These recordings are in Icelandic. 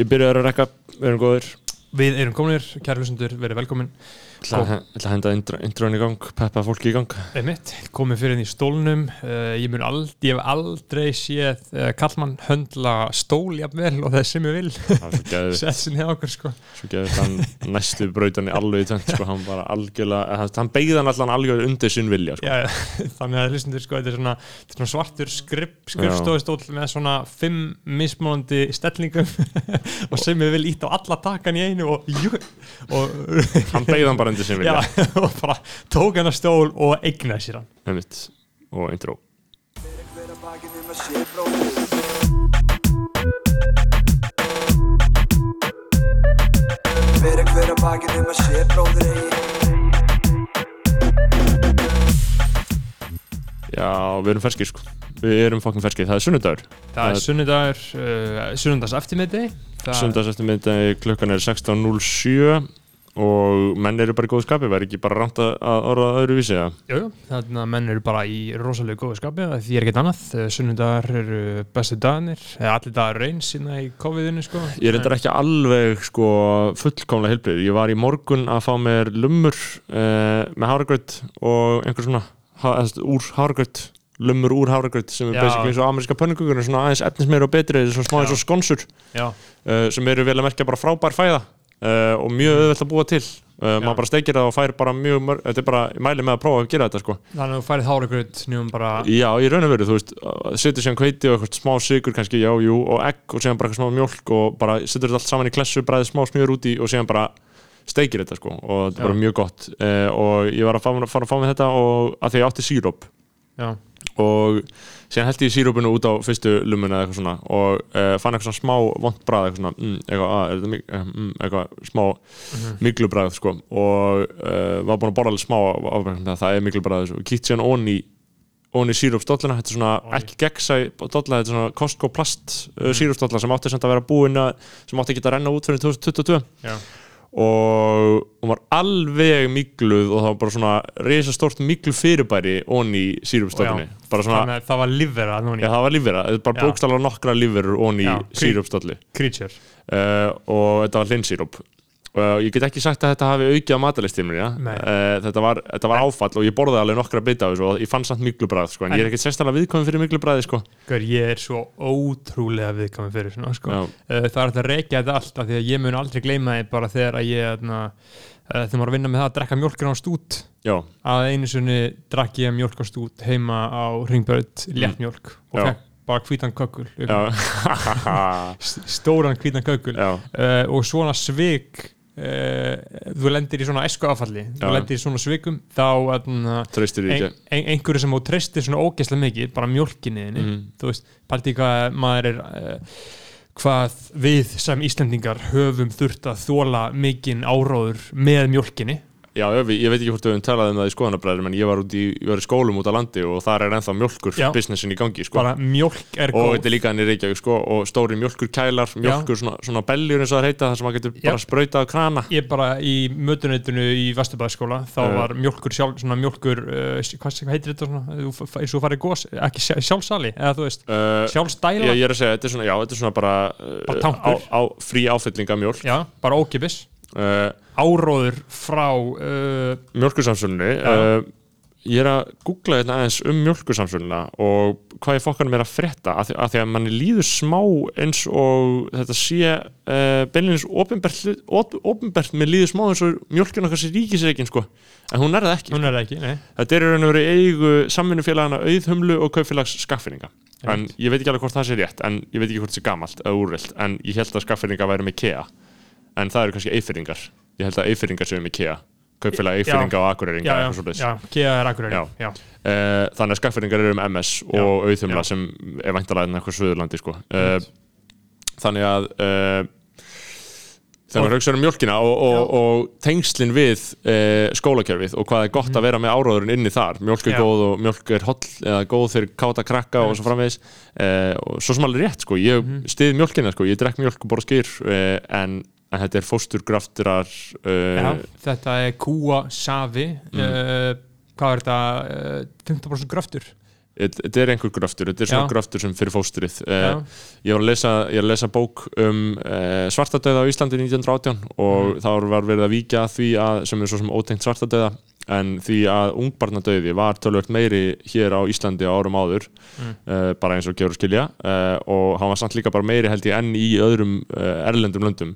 Ég byrjaði að rekka, við erum góðir Við erum kominir, kæri hlustendur, verið velkomin. Ég ætla að- ætla að henda intro- introin í gang, peppa fólki í gang. Einmitt, komið fyrir henni í stólnum. Uh, ég, ald, ég hef aldrei séð uh, kallmann höndla stól jafnvel og það sem ég vil. Það sinni hjá okkur sko. Svo geðið hann næstu brautan í alveg í tvent sko, hann bara algjörlega, eða, hann beigði hann allan algjörlega undir sinn vilja sko. Já, þannig að hlustendur sko, þetta er svona, þetta er svona svartur skrif, skrifstofustól með svona fimm mismónandi stellingum og sem ég vil íta á alla takan í einu og, jú, og Hann beigði hann bara undir sinn vilja. Já, og bara tók hann að stól og eignaði sér hann. Einmitt. og intro. Hver að bakið um að sé bróðir Hver að hver að bakið um að sé bróðir eigi Já, við erum ferskir sko. Við erum fokkin ferskir, það er sunnudagur. Það Það er sunnudagur, uh, sunnudags eftirmiði Sunnudags eftir miðdagi, klukkan er 16.07 og menn eru bara í góðu skapi, verður ekki bara rámt að orða öðruvísi eða? Jú, þannig að menn eru bara í rosalega góðu skapi því er ekkert annað, Uh, sunnudagar eru bestu dagarnir, eða allir dagar reyns sína í COVID-inu sko. Ég reyndar ekki alveg sko fullkomlega heilbrið. Ég var í morgun að fá mér lummur uh, með háragraut og einhver svona eða, úr háragraut, lummur úr háragraut sem er Já. basically eins og ameríska pönnugugur svona aðeins efnismeir og betri, svona smá eins og skonsur uh, sem eru vel að merkja bara frábær fæða uh, og mjög auðvelt að búa til. Uh, maður bara steikir það og fær bara mjög mörg, þetta er bara, ég mæli með að prófa að gera þetta sko. þannig að þú færið háragröð nýjum bara, Já, í raun og veru, þú veist, setur síðan hveiti og eitthvað smá sigur kannski, já, jú, og egg og síðan bara eitthvað smá mjólk og bara setur þetta allt saman í klessu, bræðið smá smjör úti og síðan bara steikir þetta sko og þetta er bara mjög gott. Uh, og ég var að fá, fara að fá með þetta og að því ég átti síróp. Og síðan held ég sírópinu út á fyrstu lumuna eða eitthvað svona og uh, fann eitthvað svona smá vond bræð eitthvað svona, mm, eitthvað, að, er þetta mig, uh, mm, eitthvað smá Mhm. miklubræð sko. Og uh, var búin að borða alveg smá af, af, það er miklubræð og kýtt síðan onni onni sírópsdollina, þetta er svona Oj. ekki gegnsæ dolla, þetta er svona Costco plast Mhm. sírópsdolla sem átti samt að vera búin að, sem átti ekki að renna út fyrir 2022 já, og hún var alveg mikluð og það var bara svona reisastórt miklu fyrirbæri onni sírupstollinni bara svona, þannig að það var livera núna já í það var lífvera. Þetta bara Já. bókstallega nokkra lífverur onni sírupstolli creature uh, og þetta var hlinsírup Uh, ég get ekki sagt að þetta hafi aukið á? Nei. uh, þetta, var, þetta var áfall og ég borðaði alveg nokkra bita af þessu og ég fann samt miklubræð sko, en, En- ég er ekkert sérstaklega viðkominn fyrir miklubræði sko. Ég er svo ótrúlega viðkvæmur fyrir svona sko. Uh, það er hægt að reykja þetta allt af því að ég mun aldrei gleyma því bara þegar að ég uh, þegar maður er að vinna með það að drekka mjólkina á stút já, að einu sinni drakk ég mjólk á stút heima á ringbörð léttmjólk og Já. fekk bara hvítan kökul stóran hvítan kökul uh, og svona svik uh, þú lendir í svona æsku afalli þú Já. lendir í svona svikum þá því ein, einhverju sem þú treystir svona ógeðslega mikið bara mjólkinni þinni Mhm. þú veist, pælti hvað maður er uh, hvað við sem Íslendingar höfum þurft að þóla mikinn áróður með mjólkinni Já, ég, ég veit ekki hvort við höfum talað um það í skoðanabræðum en ég var, í, ég var í skólum út á landi og þar er ennþá mjölkur Já. businessin í gangi sko. bara mjólk er og góð þetta er líka hann í Reykjavík sko, og stóri mjölkur kælar, mjölkur svona, svona belljur eins og það heita þar sem maður getur Já. bara sprautað á krana ég bara í mötuneytinu í Vesturbæðskóla þá Uh. var mjólkur sjálf, svona mjólkur uh, hvað, hvað heitir þetta svona, eins og farið gós, ekki sjálf, sjálfsali eða þú veist, uh, sjálfsdæla ég, ég er að segja, þetta er svona, já, þetta er svona bara, Bara á, á, uh, áróður frá uh, mjölkursamsölunni Já. uh, ég er að googla þetta aðeins um mjölkursamsöluna og hvað ég fokkanum er að frétta að því að, því að manni líður smá eins og þetta sé uh, beinleins opinbert, op, opinbert með líður smá eins og mjölkun okkar sé ríkisreikin sko, en hún er það ekki. Hún er ekki, þetta er raun og verið eigu samvinnufélagana auðhumlu og kaupfélags skaffinninga en ég veit ekki alveg hvort það sé rétt en ég veit ekki hvort það sé gamalt eða úrvilt en ég held að skaffinninga væri með KEA en það eru kannski eifyringar ég held að eifyringar séu með KEA kaupfélag Já. eifyringa og akureyringa Kia er Já. já. Eh, þannig að skaffinningar eru um MS og auðhumla Já. sem er væntalega eitthvað Suðurlandi sko. uh, þannig að uh, þegar maður hugsa um mjölkina og, og, og tengslin við uh, skólakerfið og hvað er gott að vera með áráðurinn inni þar mjölk er. Já. góð og mjölk er holl eða góð fyrir káta krakka og svo framvegis uh, og svo sem alveg rétt sko, ég Mhm. stið mjölkina sko, ég drekk mjölk og bara skýr uh, en, en þetta er fósturgrafturar Já, uh, þetta er kúa safi Mm. uh, hvað er þetta uh, 15% gröftur Þetta er einhver gröftur, þetta er svona Já. gröftur sem fyrir fóstrið uh, Ég var að lesa, ég var að lesa bók um uh, svartadauða á Íslandi 1918 og Mhm. þá var verið að víkja að því að, sem er svo sem ótengt svartadauða en því að ungbarnadauði var tölvöld meiri hér á Íslandi á árum áður Mm. uh, bara eins og gefur skilja uh, og hann var samt líka bara meiri held ég enn í öðrum uh, erlendum löndum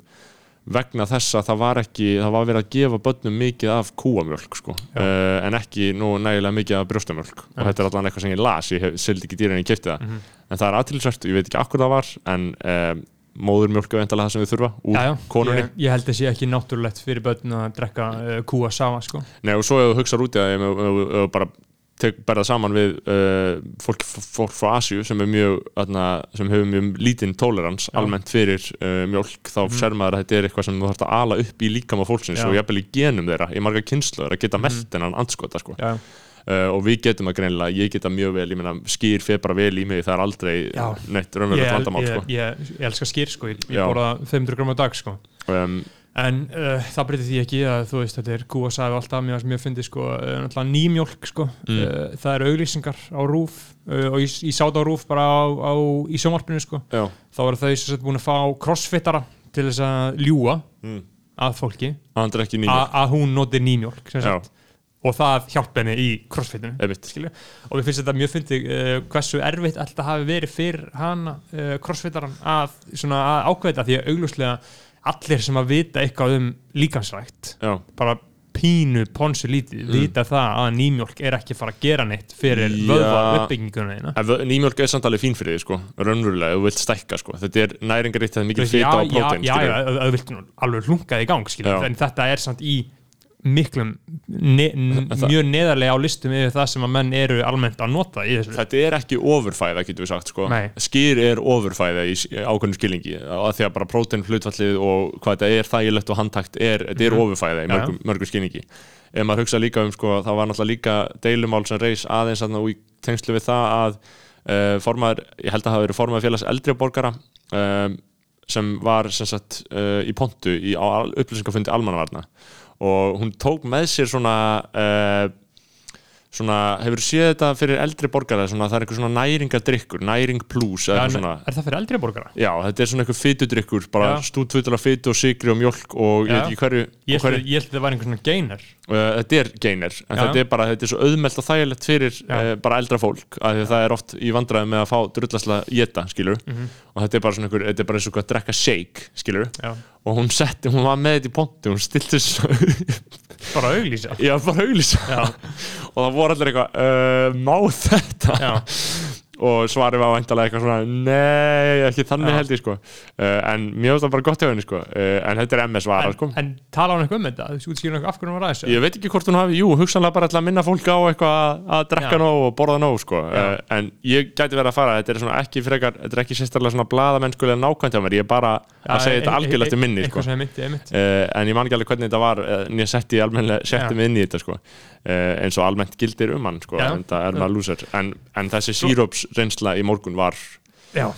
vegna þess að það var ekki það var verið að gefa börnum mikið af kúamjölk sko, uh, en ekki nú nægilega mikið af brjóstamjölk og Já. þetta er allan eitthvað sem ég las, ég seldi ekki dýrin en ég kefti það, Mhm. en það er aðtilsvært ég veit ekki akkur það var, en uh, móðurmjölk er veintalega það sem við þurfa úr Já, já, konunni, ég, ég held sé ekki náttúrulegt fyrir börn að drekka uh, kúa sama sko. Nei, og svo ef þú hugsar út í það ef þú bara berða saman við uh, fólk, fólk frá Asíu sem sem hefur mjög lítinn tolerans Já. almennt fyrir uh, mjólk þá Mhm. ser maður að þetta er eitthvað sem þú þarfst að ala upp í líkama fólksins Já. og jafnvel í genum þeirra í marga kynsluður að geta melt þennan andskota sko. Uh, og við getum að greinilega, ég geta mjög vel ég meina, skýr fer bara vel í mig, það er aldrei Já. neitt ég, raunverulegt ég, vandamál ég, sko. ég, ég elska skýr sko, ég, ég borða 500 gram á dag sko. um, En uh, það breytir því ekki að þú veist, þetta er kúasafi alltaf mjög, mjög fyndi sko, uh, náttúrulega nýmjólk sko, Mm. uh, það eru auglýsingar á rúf uh, og ég, ég sá það á rúf bara á, á, í sjónvarpinu sko, já, þá eru þau sem sagt búin að fá crossfittara til þess að ljúa mm. að fólki. Að, að hún noti nýmjólk sem og það hjálpa henni í skilju, og við finnst þetta mjög fyndi uh, hversu erfitt alltaf hafi verið fyrir hana, crossfittaran að, að ákveða því að augljóslega allir sem að vita eitthvað um líkansrækt já, bara pínu ponsu lítið, Mm. vita það að nýmjólk er ekki fara að gera neitt fyrir Já. vöðva uppbygginguna vö- nýmjólk er samt alveg fín fyrir því sko, raunverulega, þú vilt stækka sko. þetta er næringaritt, það er Þú fita já, og prótein já, já, já, það vilt alveg hlungað í gang en þetta er samt í miklum ne mjög neðarlega á listum yfir það sem að menn eru almennt að nota í þessu. Þetta er ekki ofurfæða getur við sagt sko. Skýr er ofurfæða í s- ákveðnu skilningi. Að því að bara prótein hlutfallið og hvað þetta er þægilegt og handtakt er, þetta er Mhm. ofurfæða í mörgum, mörgum skilningi. Ef maður hugsa líka um sko, það var náttúrulega líka deilumál sem reis aðeins og í tengslu við það að uh, formaður, ég held að það hafi verið formaður félags eldri borgara um, sem var sem sagt uh, í pontu í, á upplýsingafundi almannavarna. Og hún tók með sér svona uh, svona, hefur séð þetta fyrir eldri borgara svona, það er eitthvað svona næringadrykkur næring plus en svona er það fyrir eldri borgara? já, þetta er svona eitthvað fytudrykkur bara Já. stútfull af fytu og sigri og mjölk og ég Já. veit ekki hverju, Ég held að það var einhvern svona gainer uh, þetta er gainer, en þetta er bara þetta er svo auðmelt og þægilegt fyrir uh, bara eldra fólk, af því að það er oft í vandræði með að fá drullasla geta, skilur Mhm. og þetta er bara svona einhver, þetta er bara eins og að drekka shake, skilur Já. og hún setti, hún var með þetta í ponti hún stilti svo bara auglýsa. Já, bara auglýsa. Og það voru allir eitthvað uh, má þetta? Já. Og svarið var væntalega eitthvað svona nei, ekki þannig Já. held ég sko. Uh, en mér finnst það bara gott hjá henni sko. Uh, en þetta er MS vara en, sko. en tala hann eitthvað um þetta? Þú útskýrur eitthvað af hvernig hún var aðeins ég veit ekki hvort hún hafi, jú, hugsanlega bara til að minna fólk á eitthvað að, að drekka Já. nóg og borða nóg sko. Uh, en ég gæti verið að fara, þetta er svona ekki frekar þetta er ekki sérstaklega svona blaðamennskulega nákvæmt hjá mér, ég er bara að segja þetta algjörlega eftir minni sko. en ég man ekki alveg hvernig þetta var en ég setti setti mig inn í þetta sko. eins og almennt gildir um hann sko, en það er maður lúser en, en þessi síróps reynsla í morgun var Já.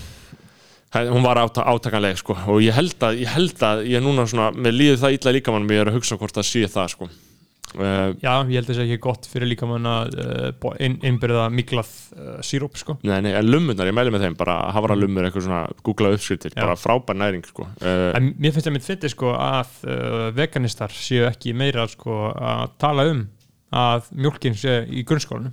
hún var áta, átakanleg sko. og ég held að ég held að ég núna svona, með líður það illa líka mann mér er að hugsa hvort það sé það sko. uh, Já, ég held að það sé ekki gott fyrir líka mann að uh, inn, innbyrða miklað uh, síróp sko. nei, nei, en lummunar, ég mæli með þeim bara hafra lummur, eitthvað svona, googla uppskriftir Já. bara frábær næring sko. En mér finnst það mitt fyndi sko að veganistar séu ekki meira sko að tala um að mjólkin sé í grunnskólanum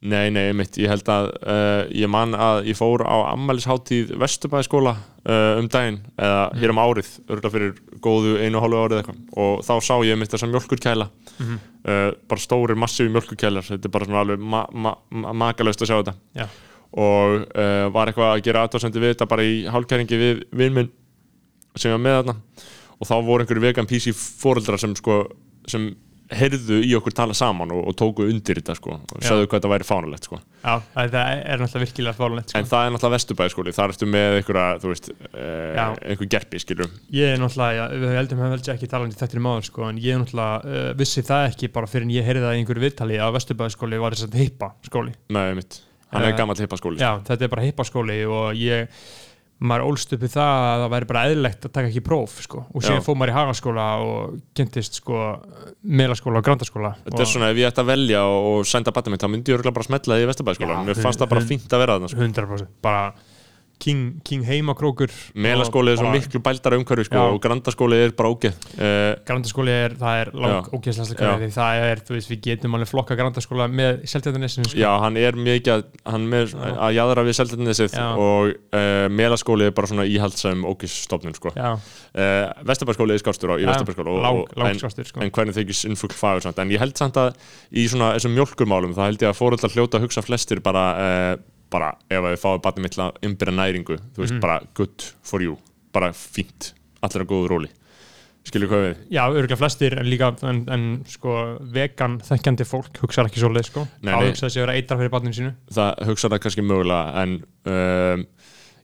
Nei, nei, mitt, ég held að uh, ég man að ég fór á ammælisháttíð Vesturbæðaskóla uh, um daginn eða hér um árið, örgulega fyrir góðu einu og hálfu árið eitthvað. Og þá sá ég mitt þessa mjölkurkæla Mhm. uh, bara stórir, massífi mjölkurkælar þetta er bara svona alveg ma ma ma makalaust að sjá þetta. Já. og var eitthvað að gera aðtóðsendi við þetta bara í hálkæringi við vinn minn sem ég var með þarna. Og þá voru einhverju vegan PC fóreldrar sem sko sem heyrðu í okkur tala saman og, og tóku undir þetta sko og sagðu hvað þetta væri fánulegt sko. Já, það er náttúrulega virkilega fárlegt sko. en það er náttúrulega vesturbæðaskóli, þar ertu með einhverja, þú veist, uh, Já. einhver gerpi skilur, Ég er náttúrulega, já, við heldum að velja ekki tala um þetta í máður sko, en ég er náttúrulega uh, vissi það ekki bara fyrir en ég heyrði það í einhverju viðtali að Vesturbæðaskóli var þess að heipa skóli. Með mitt hann Eh, er gammal hippaskóli Já, þetta er bara heipaskóli og ég maður ólst upp í það að það væri bara eðlilegt að taka ekki próf sko. og síðan fór maður í hagaskóla og kynntist sko, melaskóla og grandaskóla Þetta er svona ef ég ætti að velja og, senda batna mitt þá myndi ég örgulega bara smetla því í Vesturbæðskóla Já, Mér fannst það bara fínt að vera þarna sko. 100% bara king, king heimakrókur Melaskóli er svo miklu bældara umhverfi sko, og grandaskóli er bara ógeð uh, Grandaskóli er, það er lang Já. ógeðslega það er, þú veist, við getum alveg flokka grandaskóla með seltjarnanesinu sko. Já, hann er mikið að, hann Já. að jæðra við Seltjarnesið Já. og uh, Melaskóli er bara svona íhaldsam ógisstofnun sko. Uh, Vesturbæðskóli er skárstur á lang, en, skástur sko. en hvernig þykist innfugl samt. en ég held samt að í svona mjölkumálum þá held ég að fóreldrar hljóta að hugsa flestir bara, bara ef að við fáum batnum mitt að umbyrja næringu þú veist Mhm. bara good for you bara fínt, allir að góðu róli. Skilur hvað við? Já, örgulega flestir en líka en, en sko, vegan þekkjandi fólk hugsaði ekki svolítið sko. Nei, að sig að vera eitra fyrir barninu sínu. Það hugsa það kannski mögulega en um,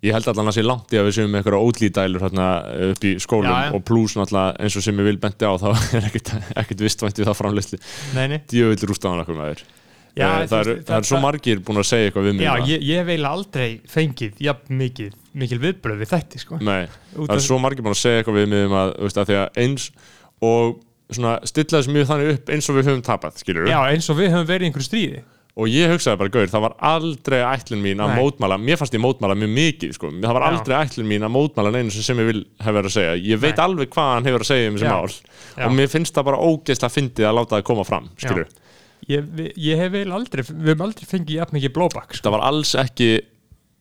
ég held allan að sé langt í að við séum með eitthvað ótlítælur hérna upp í skólum Já, og pluss náttúrulega eins og sem ég vil benti á þá er ekkert, ekkert vistvænt við það framleysli djövill rústaðan okkur með þér Já, Eh, þú það, er, það er svo margir búin að segja eitthvað við mig Já, það. ég, ég eiginlega aldrei fengið jafn mikið, mikil viðbröð við þætti sko. Nei, Út það er svo margir búin að segja eitthvað við mig um að, veist, að því að eins og svona stilla þessu mjög þannig upp eins og við höfum tapað, skilur Já, eins og við höfum verið í einhverju stríði og ég hugsaði bara, gaur, það var aldrei ætlun mín að Nei. mótmæla, mér fannst ég mótmæla mjög mikið, sko, það var Já. aldrei ætlun mín að mótmæla neinu sem ég vil hefur verið að segja ég veit Nei. alveg hvað hann hefur að segja um þessi Já. mál Já. og mér finnst það bara ógeðslega fyndið að láta það koma fram, skilur ég, ég hef eiginlega aldrei, við höfum aldrei fengið jafn mikið blowback sko. það var alls ekki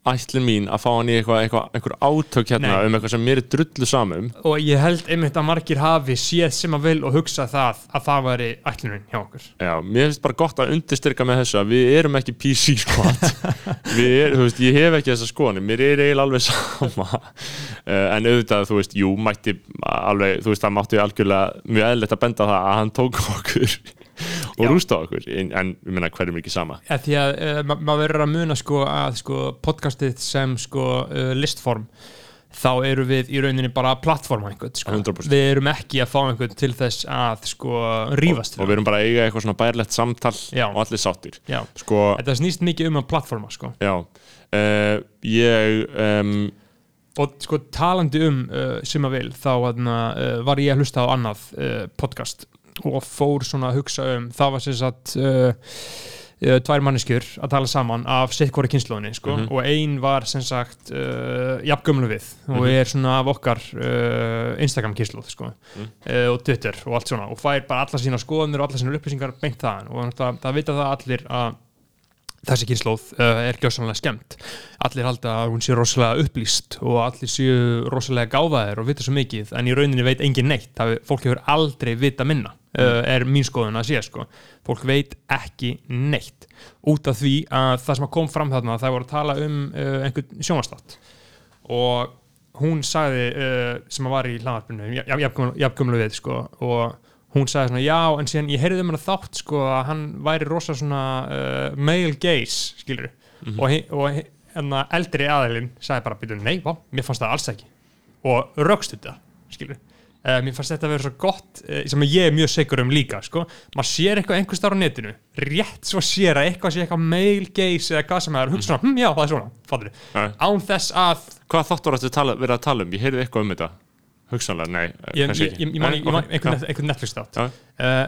ætlun mín að fá hann í eitthvað, eitthvað, eitthvað átök hérna Nei. um eitthvað sem mér er drullu samum og ég held einmitt að margir hafi séð sem að vil og hugsa það að það væri ætlunin hjá okkur. Já, mér finnst bara gott að undirstyrka með þessu að við erum ekki PC erum, þú veist, ég hef ekki þessa skoðanir mér er eiginlega alveg sama. Uh, en auðvitað, þú veist, jú, mætti alveg, þú veist, það mátti algjörlega mjög eðlilegt að benda það að hann tók okkur og rústa okkur en, en meina, hverjum ekki sama. Ja, því að uh, ma maður verður að muna sko að sko podcastið sem sko uh, listform þá eru við í rauninni bara að plattforma einhvern sko. 100%. við erum ekki að fá einhvern til þess að sko rífast. Og við erum bara að eiga eitthvað svona bærilegt samtal Já. og allir sáttir. Sko, þetta snýst mikið um að plattforma sko. Uh, ég um, og sko talandi um uh, sem að vil þá uh, var ég að hlusta á annað podcast og fór svona að hugsa um það var sem sagt uh, uh, tvær manneskjur að tala saman af sitt hvori kynnslóðinni sko Mhm. og ein var sem sagt uh, jafngömmlu við og Mhm. er svona af okkar uh, Instagram kynnslóð sko Mhm. uh, og Twitter og allt svona og fær bara alla sína skoðanir og alla sína upplýsingar beint þaðan og það, það vita það allir að þessi kynnslóð uh, er gjössanlega skemmt. Allir halda að hún sé rosalega upplýst og allir séu rosalega gáfaðir og vita svo mikið en í rauninni veit engin neitt. Það, fólk hefur aldrei vita minna uh, er mín skoðun að sé sko. Fólk veit ekki neitt. Út af því að það sem kom fram þarna það voru að tala um uh, einhvern sjónastátt og hún sagði sem að var í hlaðarpinu jafngumlu við sko og hún sagði svona já en síðan ég heyrði um hana þátt sko að hann væri rosa svona uh, male gaze skilur og, he, og he, enna, eldri aðilinn sagði bara býtum nei, vá, mér fannst það alls ekki og rögst þetta skilur Uh, mér fannst þetta að vera svo gott uh, sem ég er mjög segur um líka sko. maður sér eitthvað einhver starf á netinu rétt svo sér að eitthvað sé eitthvað mail gaze eða hvað sem er, hugsa svona, hm, já það er svona fattur Nei. án þess að hvað þáttur ættu tala, verið að tala um? Ég heyrði eitthvað um þetta hugsanlega, nei, kannski ekki. ég, man, einhvern, Netflix þátt. Uh,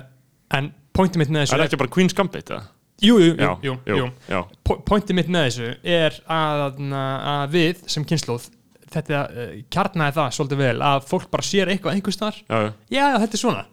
en pointið mitt með Er þessu það ekki bara Queen's Gambit, eða? jú, jú, jú, Já, jú, jú. já, Po- pointið mitt með þessu er að, að við sem kynnslóð þetta uh, kjarnaði það svolítið vel að fólk bara sér eitthvað einhvers þar já, já. já, já, þetta er svona.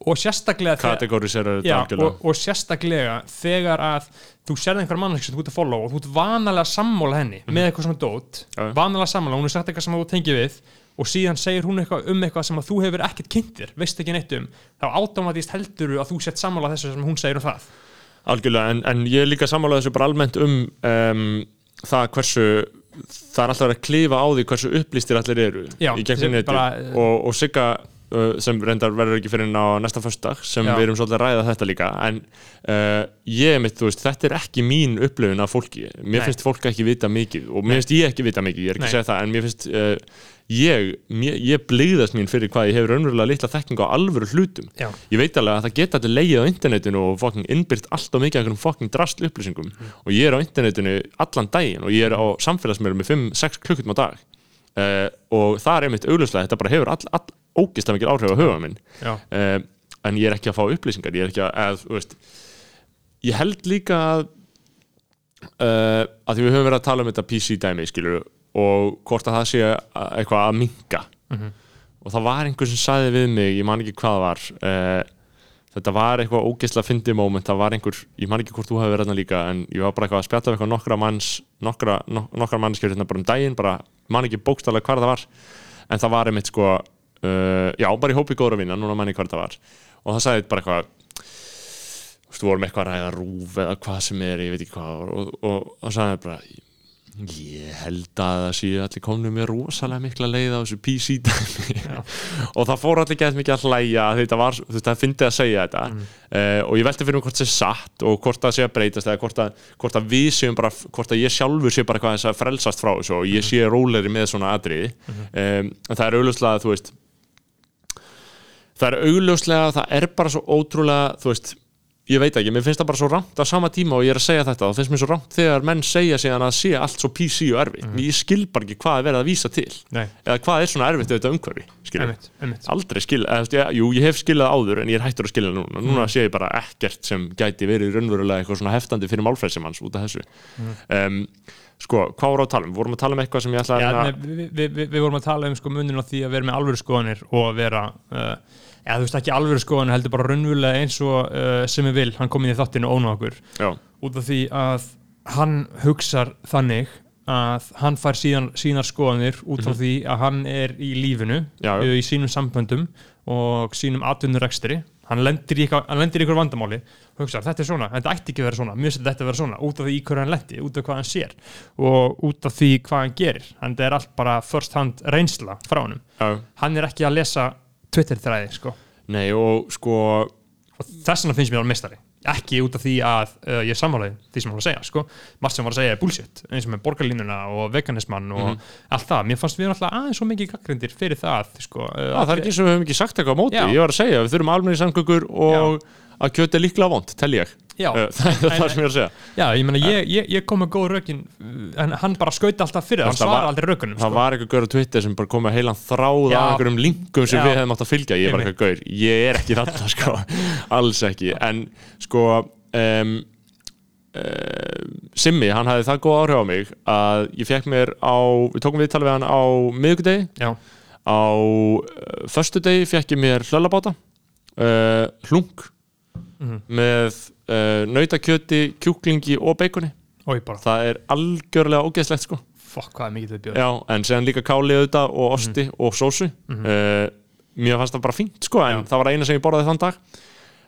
Og sérstaklega þegar- og, og sérstaklega þegar að þú sérði einhver mannesk sem þú ert að follow og þú ert vanalega sammála henni með eitthvað svona dót, Mhm. Já. vanalega sammála hún er sagt eitthvað sem þú tengir við og síðan segir hún eitthvað um eitthvað sem að þú hefur ekkert kynntir veist ekki neitt um, þá automatist heldur að þú sett sammála þessu sem hún segir um það algjörlega, en, en ég líka sammála þessu bara almennt um, um það hversu það er alltaf að klifa á því hversu upplýstir allir eru Já, í gegnum neti bara, og, og Sigga sem reyndar verður ekki fyrir inn á næsta föstudag sem Já. við erum svolítið að ræða þetta líka en uh, ég mitt, þú veist, þetta er ekki mín upplifun af fólki, mér Nei. finnst fólk ekki vita mikið og mér Nei. finnst ég ekki vita mikið, ég er ekki Nei. að segja það en mér finnst uh, ég, ég blíðast mín fyrir hvað ég hefur raunverulega litla þekkingu á alvöru hlutum. Já, ég veit alveg að það geta allir leið á internetinu og fucking innbyrt allt og mikið af einhverjum fucking drast upplýsingum. Mhm. og ég er á internetinu allan daginn og ég er á samfélagsmiðlum með 5-6 klukkutum á dag. Uh, og það er einmitt augljóslega þetta bara hefur all, all, ógislega mikil áhrif á huga minn. Uh, en ég er ekki að fá upplýsingar ég er ekki að, að veist ég held líka að uh, að því við höfum verið að tala um þetta PC dæmi skilur og hvort að það sé að- eitthvað að minka og það var einhver sem sagði við mig ég man ekki hvað það var uh, þetta var eitthvað ógeðslega fyndi moment það var einhver, ég man ekki hvort þú hefur verið þarna líka en ég var bara eitthvað að spjalla við eitthvað nokkra manns nokkra, nok nokkra mannskjör hérna bara um daginn bara, man ekki bókstallega hvað það var. En það var einmitt sko uh, já, bara í hópi góður að vinna, núna man ég hvað það var. Og það sagði bara eitthvað þú veist, við vorum eitthvað að ræða rúf eða hvað sem er, ég veit ekki hvað. Og, og, og það sagði bara ég held að það séu allir komnu með rosalega mikla leið á þessu PC dæmi. Og það fór allir gett mikið að hlæja þetta var, þú veist, það fyndi að segja þetta. Mm. og ég velti fyrir mig hvort það sé satt og hvort það sé að breytast eða hvort að, hvort að við séum bara, hvort að ég sjálfur sé bara eitthvað þess að frelsast frá þessu og ég sé róleri með svona atriði. Um, en það er augljóslega, þú veist það er augljóslega, það er bara svo ótrúlega, þú veist ég veit ekki, mér finnst það bara svo rámt á sama tíma og ég er að segja þetta og finnst mér svo rámt þegar menn segja síðan að sé allt svo PC og erfitt. Ég skil bara ekki hvað er verið að vísa til. Nei, eða hvað er svona erfitt auðvitað umhverfi skilur einmitt, einmitt. Aldrei skil, eða, jú ég hef skilað áður en ég er hættur að skilja núna, núna sé ég bara ekkert sem gæti verið raunverulega eitthvað svona heftandi fyrir málfrælsimanns út af þessu. Um, sko, hvað voru að tala um? vorum að tala um eitthvað sem ég ætlaði Já, að við, við, við, við vorum að tala um sko eða þú veist ekki alvöru skoðanir heldur bara raunverulega eins og uh, sem við vil, hann kom inn í þáttinu óna okkur. Já, út af því að hann hugsar þannig að hann fær síðan, sínar skoðanir út frá því að hann er í lífinu. Já, uh, í sínum samböndum og sínum atvinnurekstri. Hann lendir í, eitthvað- hann lendir í ykkur vandamáli hugsar þetta er svona, þetta ætti ekki að vera svona mér finnst þetta að vera svona, út af því í hverju hann lendi út af hvað hann sér og út af því hvað hann gerir. Hann er allt bara first hand reynsla frá já, hann er ekki að lesa Twitter þræði sko. Nei og sko og þess vegna finnst mér hann mistari ekki út af því að uh, ég er sammálaði því sem hann var að segja sko. margt sem hann var að segja er bullshit eins og með borgarlínuna og veganismann og allt það, mér fannst við alltaf aðeins svo mikið gaggrindir fyrir það sko, uh, Já, það er ekki og við höfum ekki sagt eitthvað á móti. Já. Ég var að segja, við þurfum almenni samgöngur og að kjöt er líklega vond, tel ég. Já. Eh, Það er það sem ég er að segja. Já, ég meina, ég, ég, ég kom með góð rökin en hann bara skauti alltaf fyrir hann svara aldrei rökunum Það sko. var eitthvað gaur á Twitter sem bara kom með heilan þráð af einhverjum linkum sem Já. við hefðum átt að fylgja. Ég var eitthvað gaur, ég er ekki þarna sko. Alls ekki, en sko um, um, Simmi, hann hafði það góð áhrif á mig að ég fekk mér á við tókum viðtal við hann á miðvikudegi. Já, á uh, föstudegi fekk ég mér hlöllabáta uh, hlung Mhm. með uh, nautakjöti, kjúklingi og beikoni bara, það er algjörlega ógeðslegt sko. Fokk hvað er mikið þau bjóð Já, en séðan líka káli auðvitað og osti og sósu. Uh, mér fannst það bara fínt sko en Já. það var eina sem ég borðaði þann dag.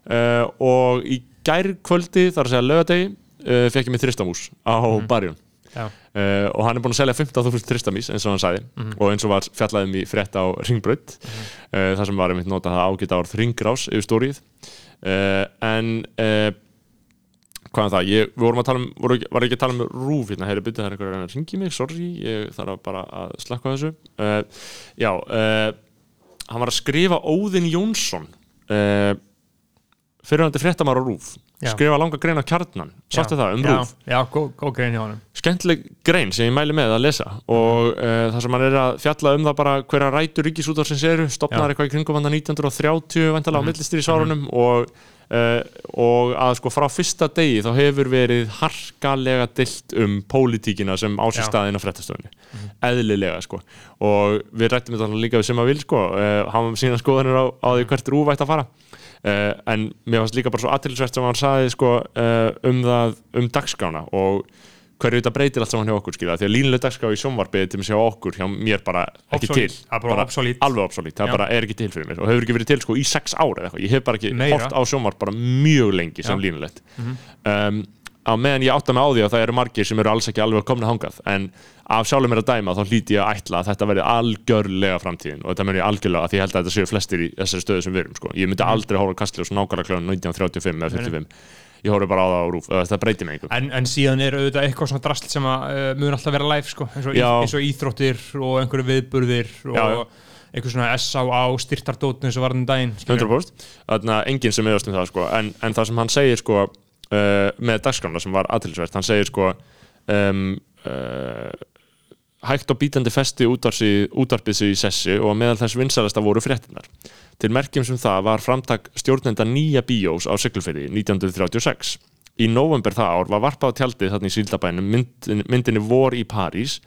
Uh, og í gærkvöldi þar að segja lögadegi fekk ég mér þristamús á barjón. Já, Uh, og hann er búin að selja 15.000 tristamís eins og hann sagði. Og eins og var fjallaðum í frétt á Ringbraut. Uh, þar sem var einmitt notað það ágæta orð Ringrás yfir stórið en uh, hvað er það, ég, við vorum að tala um voru, var ekki að tala um rúf hérna, heyri byrja það er einhver að ringi mig, sorry ég þarf bara að slakka þessu. Uh, já, uh, hann var að skrifa Óðinn Jónsson. Uh, fyrirhandi fréttamar á rúf Já. skrifa langa grein á kjarnan, sáttu það um já, rúf já, góð, góð grein hjá honum. Skemmtileg grein sem ég mæli með að lesa og uh, það sem hann er að fjalla um það bara hverja rætur ríkisútvarsins eru stopnar Já. eitthvað í kringum hann 1930 vantala á millistýrisárunum og, uh, og að sko frá fyrsta degi þá hefur verið harkalega dilt um pólitíkina sem á sér Já. staðinn á fréttastofunni. Eðlilega sko. Og við rættum þetta líka við sem að vil sko. Uh, hafa sína skoðanir á, á því hvert rúf ætti að fara Uh, en mér fannst líka bara svo aðtilsvært sem hann saði sko, uh, um það um dagskrána og hverju þetta breytir allt saman hjá okkur skilja því að línuleg dagskrá í sjónvarpið til mér hjá okkur hjá mér bara ekki Obsolete. til bara obsolete. alveg obsolít, það Já. bara er ekki til fyrir mér og hefur ekki verið til sko í sex ára eða eitthvað ég hef bara ekki Meira. hort á sjónvarp bara mjög lengi sem Já. Mhm. línulegt um, á meðan ég átta mig á því að það eru margir sem eru alls ekki alveg komna hangað en af sjálfur mér að dæma þá hlýti ég að ætla að þetta verði algjörlega framtíðin. Og þetta muni algjörlega að því ég held að þetta séu flestir í þessari stöðu sem við erum sko. ég myndi aldrei hóra kastljós nákvæmlega kljóðan 1935 eða 45 ég hóru bara á það á rúf, þetta breytir mig en, en síðan er auðvitað eitthvað svona drasl sem að uh, mun alltaf vera live sko, eins og, í, eins og íþróttir og einhverju viðburðir og Já, einhver svona S.A.A. styrtardótn eins og var daginn. 100% þannig að enginn sem meðast um það sko. en, en það sem hann segir sko, uh, með dagskrána sem var aðtilsvert hann segir sko um, uh, hægt og bítandi festi útvarpið sig í sessi og meðal þess vinsalasta voru fréttinar. Til merkjum sem það var framtak stjórnenda nýja bíós á Siglufirði 1936. Í november það ár var varpað á tjaldið þarna í Síldabænum myndin, myndinni Vor í París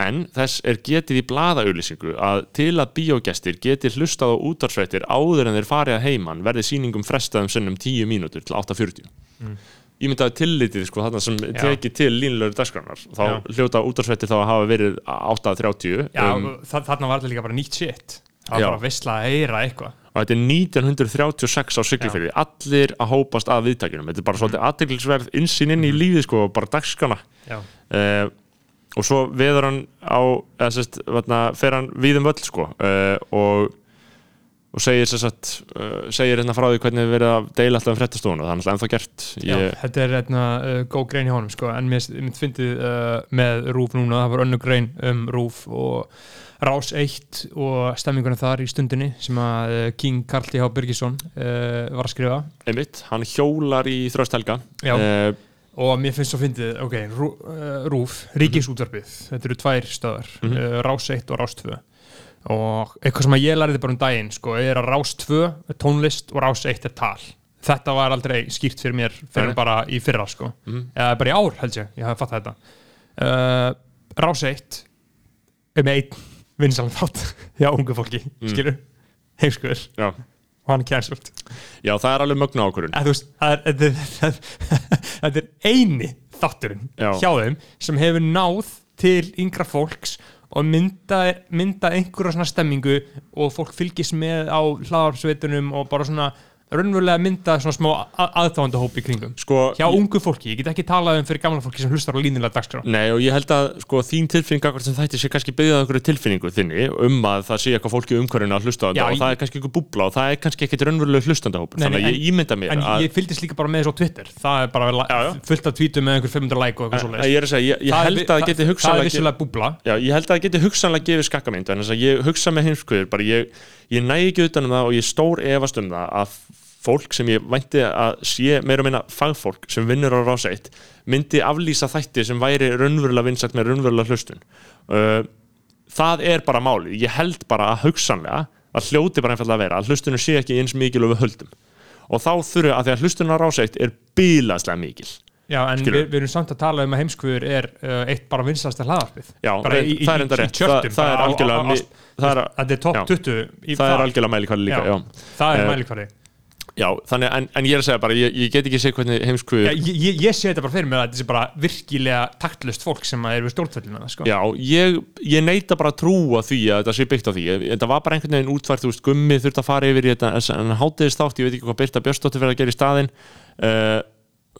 en þess er getið í blaðaauðlýsingu að til að bíógestir geti hlustað á útvarsfréttir áður en þeir farið að heiman verði sýningum frestaðum sinnum 10 mínútur til 8.40 mm. Ég myndaði tillitið sko þarna sem tekið til línlöru dagskránar þá Já. hljóta útvarsfréttir þá að hafa verið 8.30 Já, um, þa þarna var þetta líka bara nýtt shit. Það var Já. bara veistla að heyra eitthvað. Og þetta er 1936 á Siglufirði. Allir að hópast að viðtækjunum þetta er bara svolítið aðteglisverð insýn inn í lífið sko, bara dagskrána. Já, uh, og svo veður hann á eða sérst, fer hann við um völl sko, uh, og og segir sérst uh, segir hérna frá því hvernig við verið að deila alltaf um fréttastofun og það er alltaf ennþá gert. Já, ég, þetta er hérna, uh, góð grein í honum sko, en mér fyndið uh, með Rúf núna, það var önnu grein um Rúf og Rás 1 og stemmingunum þar í stundinni sem að King Karl T.H. Birgisson var að skrifa. Einmitt, hann hjólar í þröstelga. Já. uh, og mér finnst svo fyndið, ok, Rú, uh, Rúf Ríkisútvarpið, þetta eru tvær stöðar Mhm. uh, Rás 1 og Rás 2 og eitthvað sem að ég lærði bara um daginn sko, er að Rás 2 er tónlist og Rás 1 er tal þetta var aldrei skýrt fyrir mér fyrir Nei. bara í fyrra sko Mhm. eða bara í ár held ég, ég hafði fattað þetta uh, Rás 1 er með einn vinsalan þátt hjá ungu fólki, Mm. skilur heimskuður já. Hann cancelled já, það er alveg mögnu er, þetta, er, eini þátturinn Já. hjá þeim sem hefur náð til yngra fólks og mynda, mynda einhverja svona stemmingu og fólk fylgist með á hlaðarsveitunum og bara svona raunverulega mynda svona smá aðtáðandi hópi í kringum. Sko, hjá ungu fólki, ég get ekki talað um fyrir gamla fólki sem hlustar á línilega dagskrá. Nei og ég held að sko, þín tilfinning akkur sem þætti sé kannski byggðað einhverju tilfinningu þinni um að það sé eitthvað fólki umhverjum að hlusta á þetta og ég- það er kannski einhver búbla og það er kannski ekkit raunveruleg hlustandahópur. Nei, þannig að ég ímynda mér en að, ég fylgdist líka bara með þessu á Twitter. Það er bara Já, já. fullt af tweetum með einhver 500 like og eitthvað að, svo ég ég, hugsa með heimskuður bara ég, ég næ ekki utan um það og ég stór efast um það að fólk sem ég vænti að sé meira og minna fagfólk sem vinnur á rás 1 myndi aflýsa þætti sem væri raunverulega vinsætt með raunverulega hlustun. Uh, það er bara máli ég held bara að hugsanlega að hljóti bara einfallega að vera að hlustunum sé ekki eins mikil og við höldum. Og þá þurfu að því að hlustunum á rás 1 er bílaslega mikil. Já, en við, við erum samt að tala um að heimskvöður er uh, eitt bara vinsalasta hlaðarpið Já, bara það er enda rétt. tjörtum, Það- það er algjörlega það er- Þetta er topp já. 20 í það er algjörlega mælikvæli líka, Já. já, Það er Eh, mælikvari Já, þannig, en, en ég er að segja bara, ég, ég get ekki sé hvernig heimskvöður Já, ég, ég, ég sé þetta bara fyrir mér að þetta sé bara virkilega taktlust fólk sem er við stjórnfællina sko. Já, ég, ég neita bara að trúa því að þetta sé byggt á því. Þetta var bara einhvern veginn útfært, þú veist, gummi þurft að fara yfir í þetta en hátiðist þátt, ég veit ekki hvað Birta Björnsdóttir verið að gera í staðinn. Uh,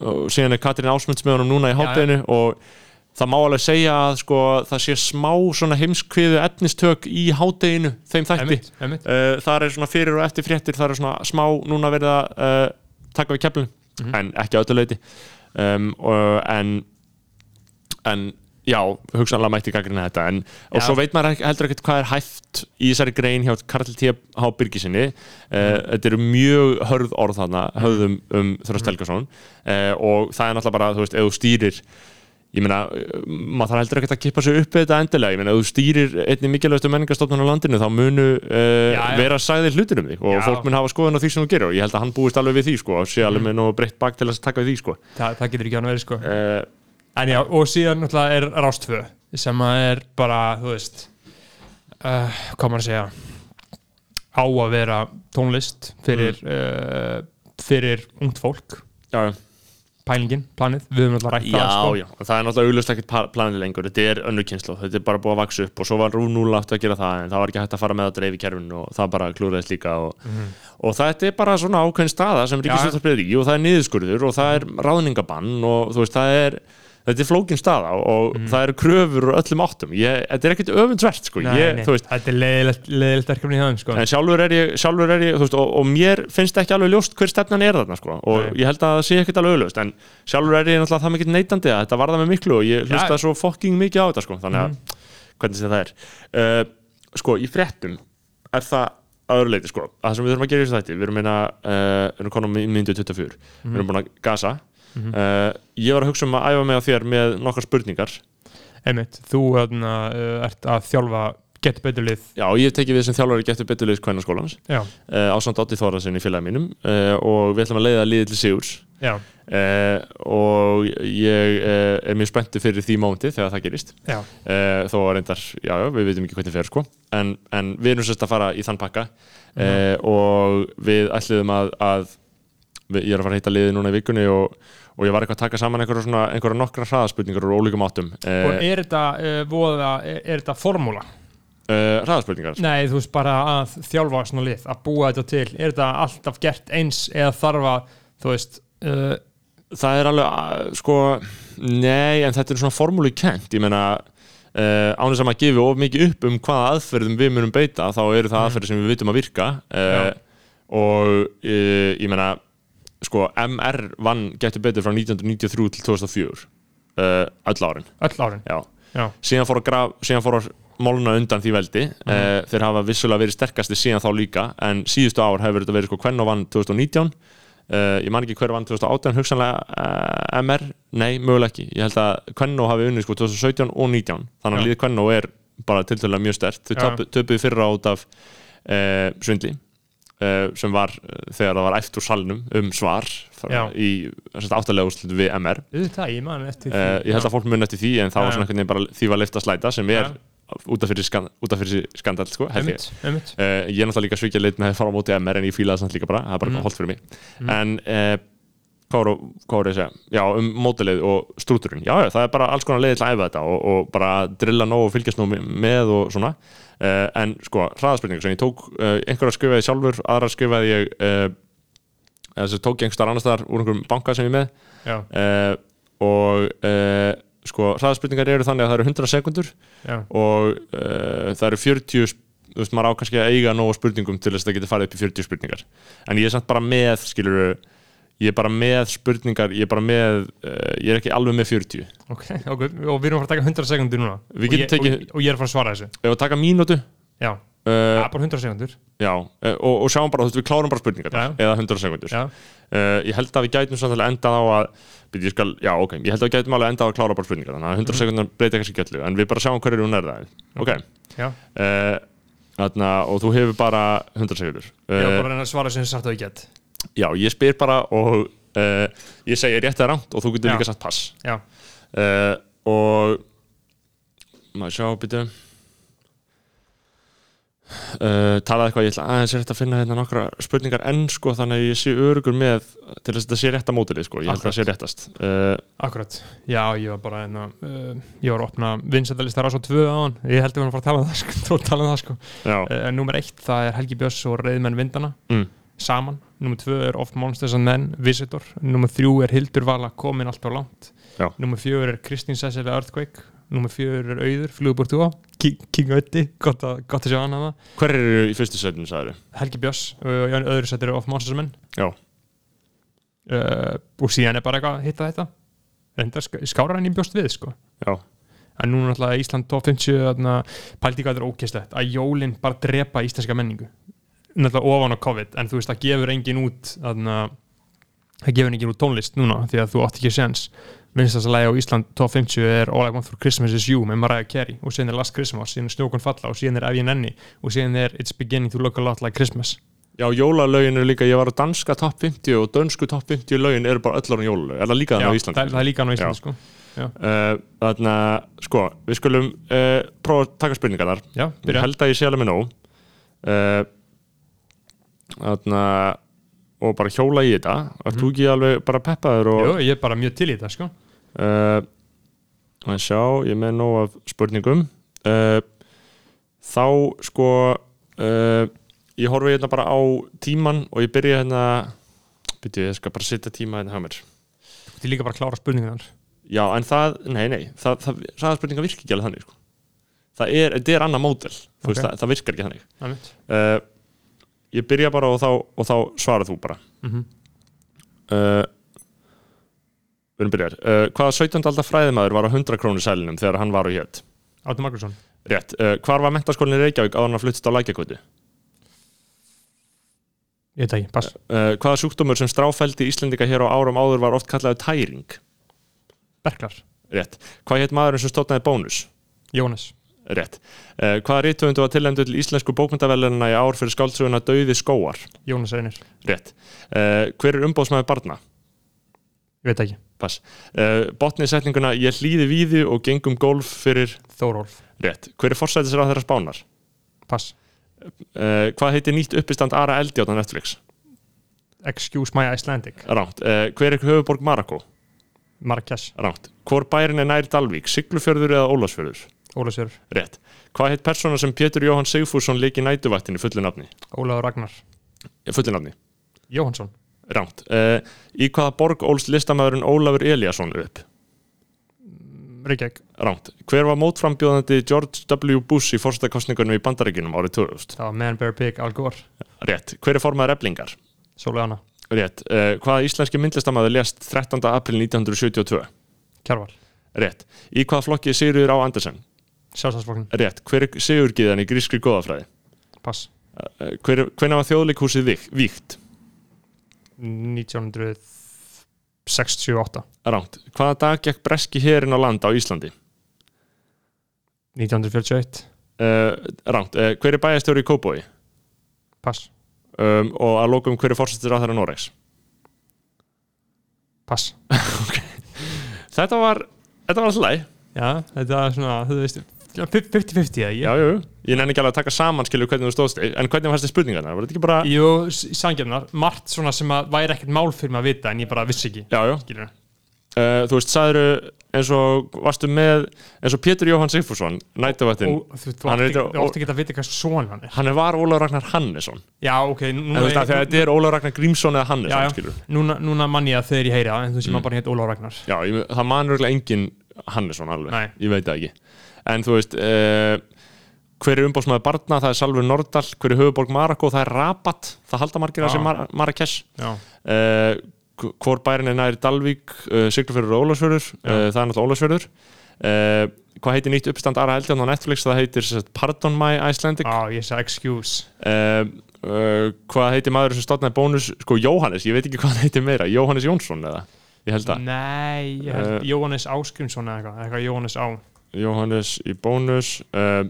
og síðan er Katrín Ásmunds með honum núna í hátiðinu og það má alveg segja að sko, það sé smá heimskviðu efnistök í hátiðinu, þeim þætti Einmitt, einmitt. uh, það er svona fyrir og eftir fréttir það er svona smá núna verið að uh, taka við keflun, Mhm. en ekki á öllu leiti um, en en já, hugsanlega mætti gaggrina þetta en, og Já. svo veit maður heldur ekkert hvað er hæft í þessari grein hjá Karl T.H. Birgisinni uh, þetta eru mjög hörð orð þarna höfðum um Þröst Helgason uh, og það er náttúrulega bara, þú veist, ef þú stýrir ég meina, maður þarf heldur ekkert að kippa sig upp við þetta endilega, ég meina, þú stýrir einni mikilvægastu menningastofnun á landinu, þá munu uh, Já, já. vera sagðir hlutir um þig og Já. fólk mun hafa skoðun á því sem þú gerir og ég held að hann búist alveg við því, sko, og sé alveg með nú breytt bak til að taka við því, sko það, það getur ekki hann verið sko. uh, En já, og síðan náttúrulega er Rástfö sem að er bara, þú veist uh, hvað maður að segja á að vera tónlist fyrir uh, fyrir ungt fólk já, já pælingin, planið, við höfum náttúrulega rætt Já, það sko. já, og það er náttúrulega auðvitað ekkert planið lengur, þetta er önnur kynslu þetta er bara búið að vaksa upp og svo var Rúf 0 aftur að gera það en það var ekki hægt að fara með að dreifi kerfinu og það bara klúraðist líka og, og þetta er bara svona ákveðin staða sem ríkisvöldar breyður í og það er niðurskurður og það er ráðningabann og þú veist, það er þetta er flókin staða og það eru kröfur úr öllum áttum, ég, þetta er ekkert öfundsvert sko, þetta er leiðilegt verkefni í það sko. en sjálfur er ég, sjálfur er ég veist, og, og mér finnst ekki alveg ljóst hver stefnan er þarna sko. og Nei. ég held að það sé ekkert alveg auðlust en sjálfur er ég náttúrulega það mikið neitandi að þetta varða með miklu og ég hlusta svo fucking mikið á þetta sko. þannig að hvernig sem það er. Uh, sko í fréttum er það að öðru leiti sko. Það sem við þurfum að gera í þessu þætti við erum meina uh, við erum konum í myndu 24 við erum búin að gasa uh, ég var að hugsa um að æfa mig á þér með nokkar spurningar. Einmitt, þú þarna, uh, ert að þjálfa getur betur lið. Já, ég tekið við sem þjálfari getur betur liðs kvennaskólans já, uh, ásand Otti Þórarsin í félagi mínum uh, og við ætlum að leiða liðið til Sigurs. Já, uh, og ég uh, er mjög spenntu fyrir því mómenti þegar það gerist. Uh, þó reyndar, já, við veitum ekki hvernig fer sko, en, en við erum sérst að fara í þann pakka. Uh, og við ætliðum að, að við, ég er að fara að hitta liðið núna í vikunni og, og ég var eitthvað að taka saman einhverja, svona, einhverja nokkra hraðaspurningar úr ólíkum áttum. Og uh, er þetta uh, voða, er, er þetta formúla? uh, hraðaspurningar. Nei, þú veist bara að þjálfa svona lið, að búa þetta til. Er þetta alltaf gert eins eða þarf að, þú veist uh, það er alveg, sko nei, en þetta er svona formúli kent ég meina Uh, án þess að gefi of mikið upp um hvaða aðferðum við munum beita þá eru það aðferðir sem við vitum að virka. Uh, og uh, ég meina sko MR vann getur betur frá 1993 til 2004 uh, öll árin. Öll árin? Já. Já, síðan fór að, graf, síðan fór að máluna undan því veldi uh, þeir hafa vissulega verið sterkasti síðan þá líka en síðustu ár hefur þetta verið sko Kvenn og vann 2019 Uh, ég man ekki hver vann 2018 hugsanlega uh, MR, nei, mögulega ekki. Ég held að Kvenno hafi unnið sko 2017 og 19 þannig að Já. liðið Kvenno er bara tiltölulega mjög stert þau Já. töpu- töpuðu fyrra út af uh, svindli sem var uh, þegar það var æft úr salnum um svar í áttalega úrslitu við MR auðvitað, ég man eftir uh, ég held að fólk muni eftir því en það Já. var svona einhvern veginn bara því var leift að slæta sem er Já. út af fyrir, skan, fyrir skandal sko, Einmitt, einmitt. Uh, ég er náttúrulega líka svikja lit með að fara á móti MR en ég fíla það samt líka bara, það er bara mm. holdt fyrir mig. En uh, hvað voru ég að segja, já um mótileið og strúturinn, já, það er bara alls konar leiði til að æfa þetta og, og bara drilla nóg og fylgjast nóg með og svona en sko, hraðaspurningu sem ég tók uh, einhverja skrifaði sjálfur, aðra skrifaði ég þess að tók ég einhverstaðar annar staðar úr einhverjum banka sem ég með. Og sko, hraðaspurningar eru þannig að það eru 100 sekundur já, og það eru 40 sp- þú veist, maður á kannski að eiga nógu spurningum til þess að það geti farið upp í 40 spurningar. En ég er samt bara með, skilur ég er bara með spurningar ég er bara með, uh, ég er ekki alveg með 40 ok, ok og við erum að fara að taka 100 sekundur núna. Við Og getum ég- tekið- og, og ég er að fara að svara þessu. Ef að taka mínútu. Já, uh, ja, bara 100 sekundur já, uh, og, og sjáum bara, þú veist, við klárum bara spurningar Já. eða 100 sekundur ég held að við gætum samt alveg endað á að byrju, ég skal, já, ok, ég held að við gætum alveg endað á að klára bara spurningar þannig að 100 Mhm. sekundar breyta kannski öllu en við bara sjáum hverju hún er það. Ok, já. Þarna, og þú hefur bara 100 sekundur Ég var bara að að svara sem sagt að ég get Já, ég spyr bara og uh, ég segi rétt eða rangt og þú getur líka sagt pass. Já, uh, og maður sjá, byrju uh, talaði eitthvað, ég ætla aðeins er þetta að finna hérna nokkra spurningar enn sko þannig að ég sé örugur með til þess að þetta sé rétt að mótið sko, ég held að það sé réttast. Akkurat. Já, ég var bara hérna uh, Ég var að opna vinsættalistar á svo tvö á hann Ég held að við varum að fara að tala um það sko, tala um það sko. Uh, Númer eitt, það er Helgi Björns og Reyðmenn Vindana mm, saman Númer tvö er Oft Monsters and Men, Visitor. Númer þrjú er Hildur Vala, komin allt á langt. Númer fjögur er Kristín Cecilia Earthquake. Númer fjögur er Auður, Flugbúr Túa King Ötti, gott að, gott að sjá hann að það hver eru í fyrstu setinu, sagður Helgi Björns og öðru settir er Off Monsters and Men. Já, uh, og síðan er bara eitthvað að hitta þetta. Reyndar sk skára hann í bjóst við sko. Já, en núna náttúrulega Ísland top 50 þarna, pældi hvað þetta að jólin bara drepa íslenska menningu náttúrulega ofan á COVID en þú veist það gefur engin út það gefur engin út tónlist núna því að þú átt ekki séns. Vinnstast að læga á Ísland top 50 er All I Want For Christmas Is You með Mariah Carey og síðan er Last Christmas, síðan er Snjókon Falla og síðan er Ef ég nenni og síðan er It's Beginning to Look A Lot Like Christmas. Já, jólalögin eru líka ég var á danska top 50 og dönsku top 50 lögin eru bara öll árum jólalög, er það líka Já, þannig á Íslandi? er- það er líka hann á Íslandi Já. sko. Uh, þarna, sko, við skulum uh, prófa að taka spurningarnar. Já, ég byrja held að ég sé alveg með nóg. Uh, þarna, og bara hjóla í þetta Ert þú ekki alveg bara peppaður og Jú, ég er bara mjög til í þetta sko uh, að sjá, ég er með nóg af spurningum uh, þá sko uh, ég horfi hérna bara á tíman og ég byrja hérna byrju, ég skal bara setja tíma hérna hjá mér Þetta er líka bara að klára spurningunar Já, en það, nei, nei, það, það, hraðaspurningar virkar ekki alveg þannig, sko. Það er, þetta er annað módel, þú veist, Ok. það, það virkar ekki þannig. Einmitt. Uh, ég byrja bara og þá, og þá svarað þú bara. Mhm. Uh, við erum byrjar. Uh, hvaða 17. aldar fræðimaður var á 100 krónu sælinum þegar hann var á hétt? Átni Magnússon Rétt. Uh, hvar var mentaskólinni Reykjavík áður en að fluttist á lækjakvötu? Ég ekki, pass hvaða sjúkdómur sem stráfældi Íslendinga hér á árum áður var oft kallaði tæring? Berklar rétt Hvað hétt maðurinn sem stóðnaði bónus? Jónas Rétt uh, Hvaða rítvöndu var tilendu til íslensku bókmyndavelunina í ár fyrir skáldsöguna Dauði skóar? Jónas Einir Rétt uh, Hver er umbóðsmaður barna? Ég veit ekki Pass uh, Botnið setninguna Ég hlýði víði og gengum golf fyrir Þórólf Rétt Hver er forsætisráð þeirra spánar? Pass Uh, hvað heitir nýtt uppistand Ara Eldi á Netflix? Excuse my Icelandic Ránt. Uh, hver er höfuborg Marako? Marrakesh Ránt. Hvor bærin er nær Dalvík? Siglufjörður eða Ólafsfjörður? Ólasjör Rétt. Hvað heit persóna sem Pétur Jóhann Sigfússon leiki nætuvaktinni fullu nafni? Ólafur Ragnar Eh, Fullu nafni. Jóhansson Ránt. Uh, í hvaða borg ólst listamæðurinn Ólafur Eliasson upp? Reykjavík Ránt. Hver var mótframbjóðandi George W. Bush í fórstakostningunum í Bandaríkinum árið 2000? Það var Man Bear Pig Al Gore Rétt. Hver er? Sóleana Rétt. Uh, hvaða íslenski myndlistamæður lést 13. april 1972? Kjarval Rétt. Í hvaða flokki Sigurður á Andersen? Sjálfstæðsflokkin Rétt. Hver er Sigurgiðan í grískri góðafræði? Pass Uh, hver, hvenær var þjóðleikhúsið vík, víkt? 1968 Ránt. Hvaða dag gekk breski herin á land á Íslandi? 1941 Uh, ránt. Hver er bæjastjóri í Kóbói? Pass Um, og að lókum hver er fórsættir á þeirra Noregs? Pass Þetta var, þetta var alltaf læg. Já, þetta er svona, þú veist 50-50 eða Já, ég jú. Ég nenni ekki alveg að taka saman skilur hvernig þú stóðst en hvernig fannst þið spurningarna? Var þetta ekki bara... Jú, sangjarnar, margt svona sem að væri ekkert mál fyrir mig að vita en ég bara vissi ekki Já, já. Skilur Uh, þú veist, sagður eins og varstu með, eins og Pétur Jóhann Sigfússon, nætuvættin, Og þú átti ekki að vita hvað svona hann er hann var Ólaf Ragnar Hannesson. Já, ok, núna, veist, að þetta er Ólaf Ragnar Grímsson eða Hannesson, Já, já. núna, núna mann ég að þegar ég heyri það en þú sé Mm. maður bara hétt Ólaf Ragnar Já, ég, það manur eiginlega engin Hannesson alveg, Nei. ég veit það ekki en þú veist uh, hver er umbóðsmaður barna, það er Salfur Nordal hver er höfuborg Marako, það er Rabat það halda margir að Já. sem Mar Marrakesh uh, hvor bærin er nær Dalvík, uh, Siglufjörður og Ólafsfjörður uh, það er náttúrulega Ólafsfjörður. Uh, hvað heitir nýtt uppstand Ara Eldjarn á Netflix, það heitir Pardon My Icelandic. Á, ég sagði excuse. Uh, uh, hvað heitir maður sem stofnaði bónus, sko Jóhannes, ég veit ekki hvað heitir meira, Jóhannes Jónsson eða, ég held að. Nei, ég held Eh. Jóhannes Áskrimsson eða eitthvað, eitthvað Jóhannes Á. Jóhannes í bónus uh,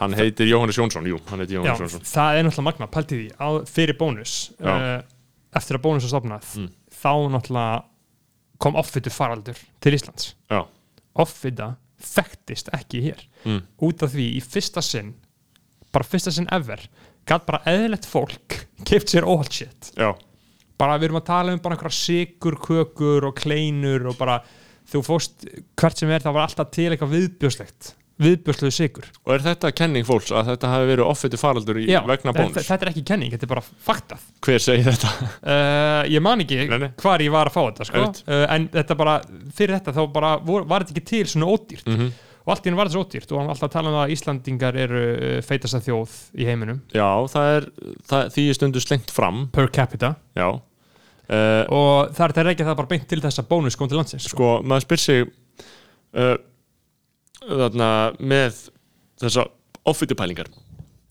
hann heitir Jóhannes Jónsson jú, hann heitir Já, Jóhannes Jónsson. það er náttúrulega magna, pælti því á, fyrir bónus. Já. Eftir að bónus var stopnað Mm. þá náttúrulega kom offitu faraldur til Íslands. Já, offita þekktist ekki hér. Mm. út af því í fyrsta sinn bara fyrsta sinn ever gæt bara eðlilegt fólk keift sér all shit. Já, bara við erum að tala um bara einhverja sigur kökur og kleinur og bara þú fórst hvert sem er það var alltaf til eitthvað viðbjöslegt viðbjörsluðu sigur og er þetta kenning fólks að þetta hafi verið offittu faraldur í, vegna þetta, bónus þetta er ekki kenning, þetta er bara faktað hver segir þetta? uh, ég man ekki Nei, nei. hvar ég var að fá þetta sko. Einmitt. uh, en þetta bara, fyrir þetta þá bara vor, var þetta ekki til svona ódýrt Mm og allt í henni var þetta svo ódýrt og hann var alltaf að tala um það að Íslandingar eru uh, feitasta þjóð í heiminum já, það er það, því er stundu slengt fram per capita já uh, og það er þetta reykja það bara beint til þess að bónus kom til landsins sko. sko, maður spyr sig uh, þarna með þessa offittu pælingar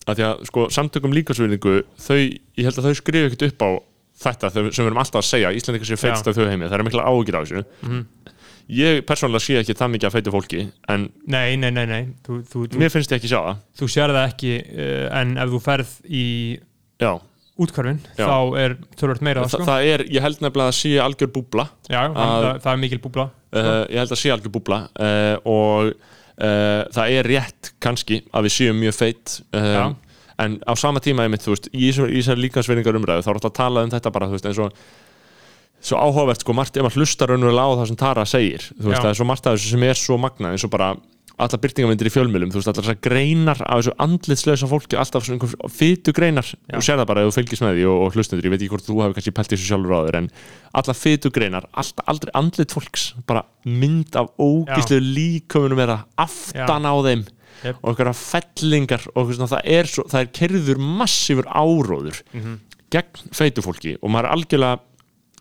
að því að sko samtökum líkasverðingu þau, ég held að þau skrifu ekkert upp á þetta sem við erum alltaf að segja. Íslandingar séu feitst af þau heimi, það er mikla ágjur á þessu. Mhm. ég persónulega sé ekki það mikið að feitu fólki en nei, nei, nei, nei. Þú, þú, mér finnst ég ekki sjá það. þú sér það ekki uh, en ef þú ferð í já, útkvarfin Já. þá er tölvöld meira Þa, sko. það er, ég held nefnilega að sé algjör búbla Já, að- það, það er mikil búbla. Uh, ég held að sé algjör búbla uh, og það er rétt kannski að við séum mjög feitt um, en á sama tíma einmitt, þú veist, í þessar- í þessar líkansverðingar umræðu þá er alltaf að tala um þetta bara, þú veist, eins og svo áhugavert, sko, margt ef maður hlustar raunverulega á það sem Tara segir, þú veist, Já. það er svo margt af þessu sem er svo magnað, eins og bara allar byrtingamindir í fjölmjölum, þú veist, allar þessar greinar af þessu andlitslösa fólki, alltaf svona einhver fytu greinar, þú sér það bara ef þú fylgist með því og, og hlustundur, ég veit ekki hvort þú hefur kannski pælt þessu sjálfur á þér, en allar fytu greinar alltaf aldrei andlit fólks bara mynd af ógíslu líköfunum er aftan á þeim Jep. og einhverja fellingar og svona, það er, svo, er kerður massífur áróður Mhm. gegn feitu fólki og maður er algjörlega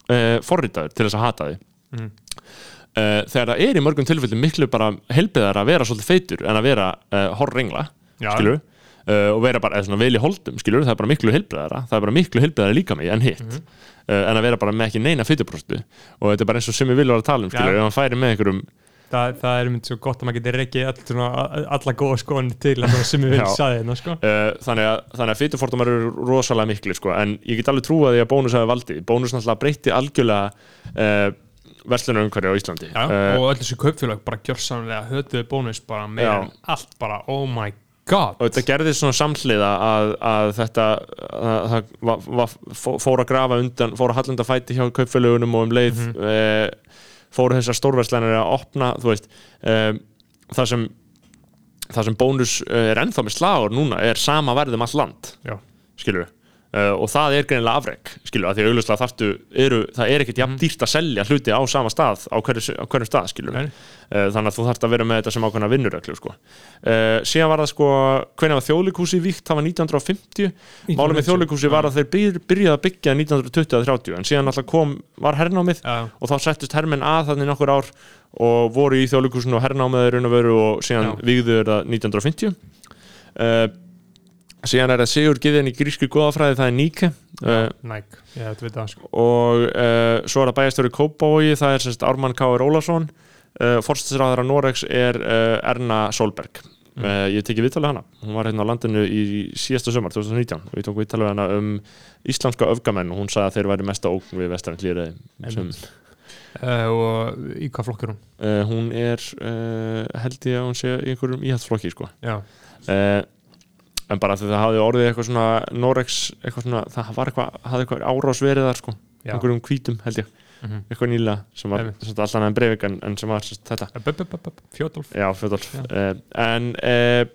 uh, forritaður til þess að hata því Mhm. Uh, þegar það er í mörgum tilfellum miklu bara helbiðar að vera svolítið feitur en að vera uh, horrengla Já. skilur uh, og vera bara vel í holdum skilur það er bara miklu helbiðara það er bara miklu helbiðara líka mig en hitt. Mhm. uh, en að vera bara með ekki neina feituprostu og þetta er bara eins og sem við viljum að tala um skilur ef hann færi með einhverjum það, það er mynd svo gott að maður getur reikið all, alla góða skoðan til að það sem við viljum saði hérna sko. Uh, þannig að, að fytufordumar eru rosalega miklu sko, en ég get alveg trúa því að bónus hafi valdi bónus náttúrulega breytti algjörlega uh, verslunarumhverju á Íslandi. Já, uh, og öll þessu kaupfélag bara gjörsamlega hötuðu bónus bara meira Já. allt bara, oh my god. Og þetta gerðist svona samhliða að, að þetta að, var, fó- fór að grafa undan fór að hallunda fæti hjá kaupfélagunum og um leið mm Mhm. fóru þessar stórverslænir að opna þú veist um, það sem það sem bónus eh, er ennþá með slagur núna er sama verð um all land. Skilur við Uh, og það er greinilega afrek skilur að því auðvitað þarftu eru, það er ekkert jafn dýrt að selja hluti á sama stað á hverju, á hverju stað skilur uh, þannig að þú þarft að vera með þetta sem ákveðna vinnuröklu sko. uh, síðan var það sko hvernig var þjóðleikúsi víkt, það var 1950 málið með þjóðleikúsi var að þeir byr, byrjaði að byggja 1920-30 en síðan alltaf kom, var hernámið Já, og þá settust hermenn að þannig nokkur ár og voru í þjóðleikúsinu og hernámið raun og og síðan Já. vígðu þeir það 1950 uh, síðan er það Sigur Giðin í grísku góðafræði það er Nike uh, Nike, ég hef þetta sko. og uh, svo er það bæjastöru Kópavogi, það er semst Ármann K.R. Ólason uh, forstisráðara Noregs er uh, Erna Solberg Mm. ég teki viðtalið hana, hún var hérna á landinu í síðasta sömar, 2019 og ég tók viðtalið hana um íslenska öfgamenn og hún sagði að þeir væri mesta ógn við vestarinn uh, og í hvað flokkur hún? uh, hún er held ég að hún sé í einhverjum íhaldsflokki sko. En bara því það hafði orðið eitthvað svona Noregs, eitthvað svona, það var eitthvað hafði eitthvað árás verið þar sko, já. einhverjum hvítum held ég. Mhm. eitthvað nýlega sem var alltaf en Breivik en, en sem var þetta. Já. uh, en uh,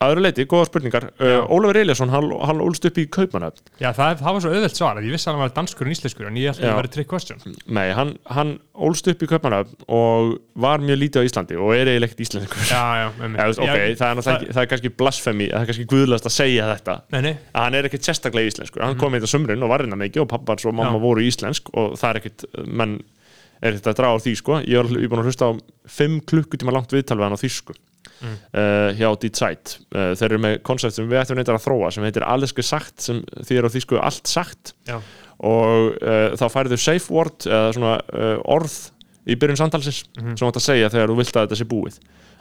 aðra leiti, góða spurningar. Uh, Já. Ólafur Eliasson, hann, hann ólst upp í Kaupmannöfn Já, það, það var svo auðvelt svar ég vissi að hann var danskur en íslenskur en ég held að Já. væri trick question. Nei, hann, hann ólst upp í Kaupmannöfn og var mjög lítið á Íslandi og er eiginlega ekkert íslenskur. Já, já, Já, veist, ok, það er, ekki, það er kannski blasfemi, það er kannski guðlast að segja þetta. Nei, nei, að hann er ekkert sérstaklega íslenskur. Hann kom í þetta sumrin og var hérna mikið og pappans og mamma Mhm. Já. voru íslensk og það er ekkert menn er þetta að draga á því sko. Ég er alveg búin að hlusta á 5 klukkutíma langt viðtal við hann á þýsku Mm. uh, hjá Deetside uh, þeir eru með koncept sem við ættum neitt að þróa sem heitir alleske sagt sem er á þýsku allt sagt já, og uh, þá færðu safe word eða svona orð í byrjun samtalsins Mhm. sem þú átt að segja þegar þú vilt að þetta sé búið.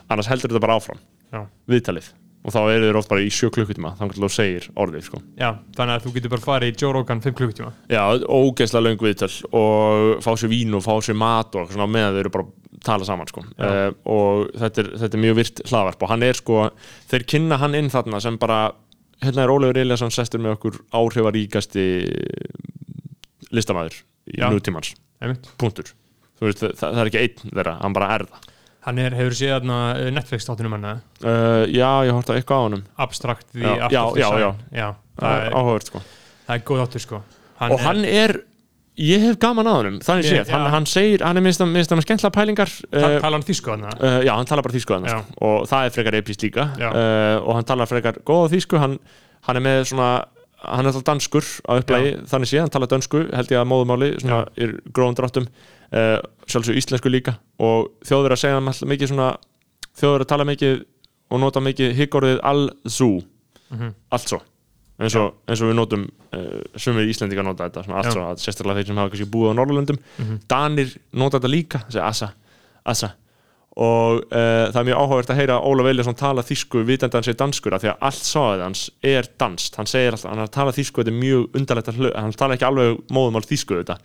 Annars heldur þetta bara áfram. Já. Viðtalið og þá eru þeir oft bara í sjö klukkutíma þannig að þú segir orðið sko. Já, þannig að þú getur bara farið í Joe Rogan 5 klukkutíma. Já, ógeðslega löng viðtöl og fá sér vín og fá sér mat og svona meðan þau eru bara að tala saman sko. Uh, og þetta er, þetta er mjög virt hlaðvarp og hann er sko, þeir kynna hann inn þarna sem bara, hérna er Ólefur Eliasson sestur með okkur áhrifaríkasti listamæður í nútímans, punktur. Þú veist, það, það er ekki einn þeirra, hann bara er það Hann er, hefur séð eh, Netflix þáttunum hann uh, Já, ég horfði á eitthvað á Abstract the Já, Art já, já, já. það, er, áhugavert sko. það er góð þáttur sko. Og hann er, ég hef gaman að honum þannig séð, hann, hann segir hann er minnst að, minnst að skemmtla pælingar Tal, uh, tala hann þýsku þarna? Uh, já, hann talar bara þýsku þannig Já. sko. og það er frekar epist líka. Og hann talar frekar góða þýsku. Hann, hann er með svona hann er alltaf danskur á upplægi þannig sé, hann talar dönsku held ég að móðumáli svona í gróðum dráttum. Uh, sjálfsög íslensku líka. Og þjóður að segja mikið svona þjóður að tala mikið og nota mikið higgorðið al-zu. Mhm. allt svo. Eins og, eins og við notum uh, sumir íslendingar nota þetta svona allt Já. svo, að sérstaklega þeir sem hafa kannski búið á Norrlöndum Mhm. Danir nota þetta líka. Segja assa, assa og uh, það er mjög áhugavert að heyra Ólaf Eliasson tala þýsku vitandi að hann segir danskur af því að allt sáðið hans er danst hann segir alltaf, hann er að tala þýsku þetta er mjög undarlegt að hlu, hann tala ekki alveg móðumál þýsku þetta,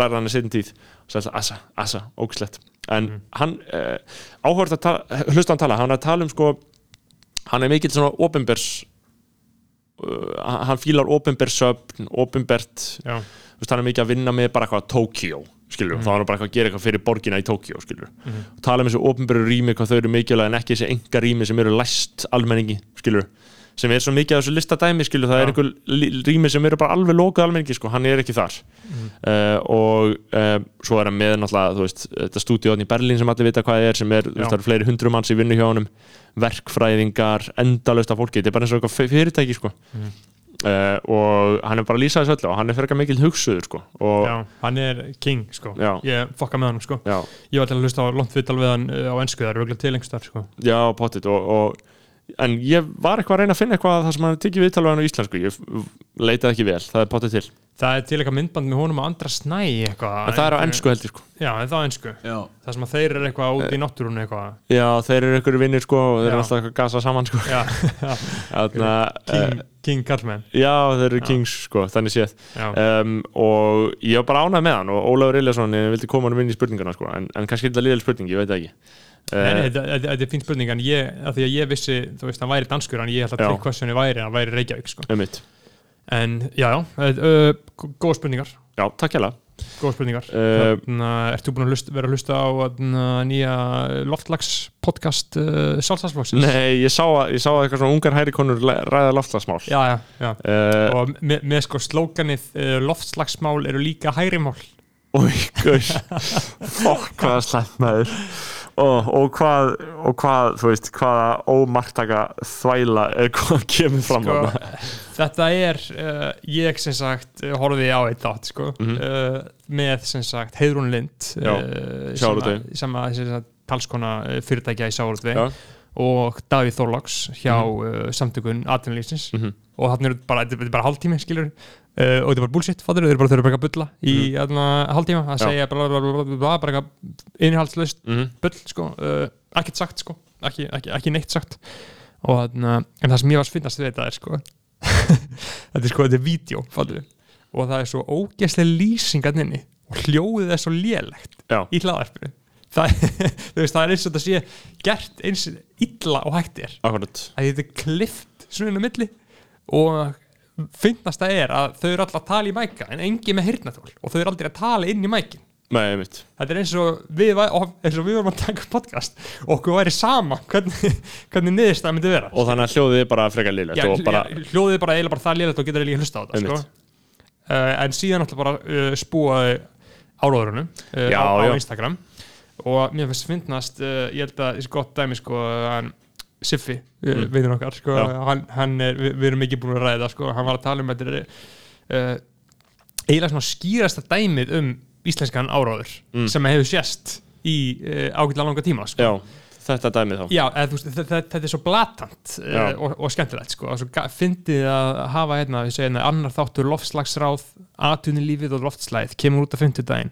lærði hann í setjum tíð. Og segir alltaf assa, assa, ógislegt en hann, uh, áhugavert að tala, hlusta hann tala, hann er að tala um sko hann er mikill svona opinbers uh, hann fílar þú veist, hann er mikið að vinna með bara eitthvað Tókíó, skilur, Mhm. þá er hann bara eitthvað að gera eitthvað fyrir borgina í Tókíó, skilur og tala um þessu opinberu rými, hvað þau eru mikilvæg en ekki þessi enga rými sem eru læst almenningi, skilur, sem er svo mikið af þessu listadæmi, skilur, það Já. er einhver rými sem eru bara alveg lokað almenningi, sko, hann er ekki þar. Uh, og uh, svo er hann með náttúrulega, þú veist, þetta stúdíóðn í Berlín sem allir vita hvað er, sem er, þú veist, það eru fleiri hundrum manns í vinnu hjá honum verkfræðingar, endalaust af fólki, þetta er bara eins og eitthvað fyrirtæki, sko uh, og hann er bara að lýsa þessu öllu og hann er fyrir mikil hugsuður, sko og, já, hann er king sko. Já. Ég fokka með hann sko. Já, Ég var til að hlusta á lont viðtal við hann uh, á ennsku Það er auðvitað til einhvers þar sko. Já, pottit og, og en ég var eitthvað að reyna að finna eitthvað það sem hann tekið viðtalið hann á íslensku. Ég leitaði ekki vel, það er pottit til. Það er til eitthvað myndband með honum og andra snæ eitthvað. En það er á ennsku heldur sko. Já, en það er á ennsku Já, það sem að þeir eru eitthvað út í náttúrunni eitthvað. já, þeir eru einhverju vinnir sko og þeir eru alltaf eitthvað að gasa saman sko. Já, já, Þarna, King, King Kallman uh, já, þeir eru Já. kings sko, þannig séð. Um, og ég var bara ánægð með hann og Ólafur Iljason vildi koma hann inn í spurninguna sko, en, en kannski er þetta liðal spurning, ég veit það ekki Nei, uh, þetta er fín spurning en ég, að því að ég vissi, þú veist, hann væri danskur en ég held að questioni væri, hann væri Reykjavík sko. en já, já, uh, góða spurningar. Já, takk hjá góða spurningar. Uh, uh, Ert þú búin að hlust, vera að hlusta á uh, nýja loftlags podcast uh, Sjálfstæðsflokksins? Nei, ég sá, að, ég sá að eitthvað svona ungar hærikonur ræða loftslagsmál. Já, já, já. Uh, og með, með sko slóganið loftslagsmál eru líka hægrimál Új, guð. Fokk, hvaða slæmt maður og, og hvað og hvað, þú veist, hvaða ómarktaka þvæla er hvað kemur fram sko, þarna. þetta er uh, ég sem sagt uh, horfði á eitt þátt sko, Mhm. uh, með sem sagt Heiðrún Lind Já, uh, sem að- sem að talskona fyrirtækja í Sávartvei Já. og Davíð Þorláks hjá uh, samtökun atvinnulífsins Mhm. og þannig er bara, þetta er bara hálftími skilur uh, og þetta er bara bullshit, fattur þeir eru bara bara að bulla í mm. hálftíma. Að Já. segja bara, bara, bara, bara, bara, bara eitthvað innihaldslaust Mhm. bull sko, uh, ekkert sagt sko. Ekki, ekki, ekki neitt sagt. Og þarna, en það sem ég var finnast við þetta er sko þetta er sko, þetta er vídeo fattur og það er svo ógeðslega lýsingan inni og hljóðið er svo lélegt Já. í hlaðarpinu það, það er eins og þetta sé gert eins illa og hægt er. Akkurat. Að þetta er klift svona inn á milli og finnast það er að þau eru alltaf að tala í mæka en engi með hirnatól og þau eru aldrei að tala inn í mækin. Nei, þetta er eins og við, eins og við varum að taka podcast. Og okkur væri sama hvernig, hvernig niðurst það myndi vera. Og þannig að hljóðið er bara frekar liðlegt og bara, hljóðið bara eiginlega bara það liðlega og getur líka hlusta á þetta sko. Uh, en síðan alltaf bara uh, spúaði áróðurunum uh, á, á. Instagram. Og mér finnst finnast uh, ég held að þessi gott dæmi sko hann Siffi, mm. Mm. veitur okkar sko, hann, hann er, við, við erum ekki búin að ræða sko, hann var að tala um þetta er uh, eiginlega svona skýrasta dæmið um íslenskan áróður Mm. sem hefur sést í uh, ágætlega langa tíma sko. já, þetta dæmið þá. Já, þú veist, þetta, þetta er svo blatant uh, og, og skemmtilegt sko. fyndið að hafa hérna, við segjum annar þáttur loftslagsráð atvinnulífið og loftslæð kemur út af fimmtudaginn.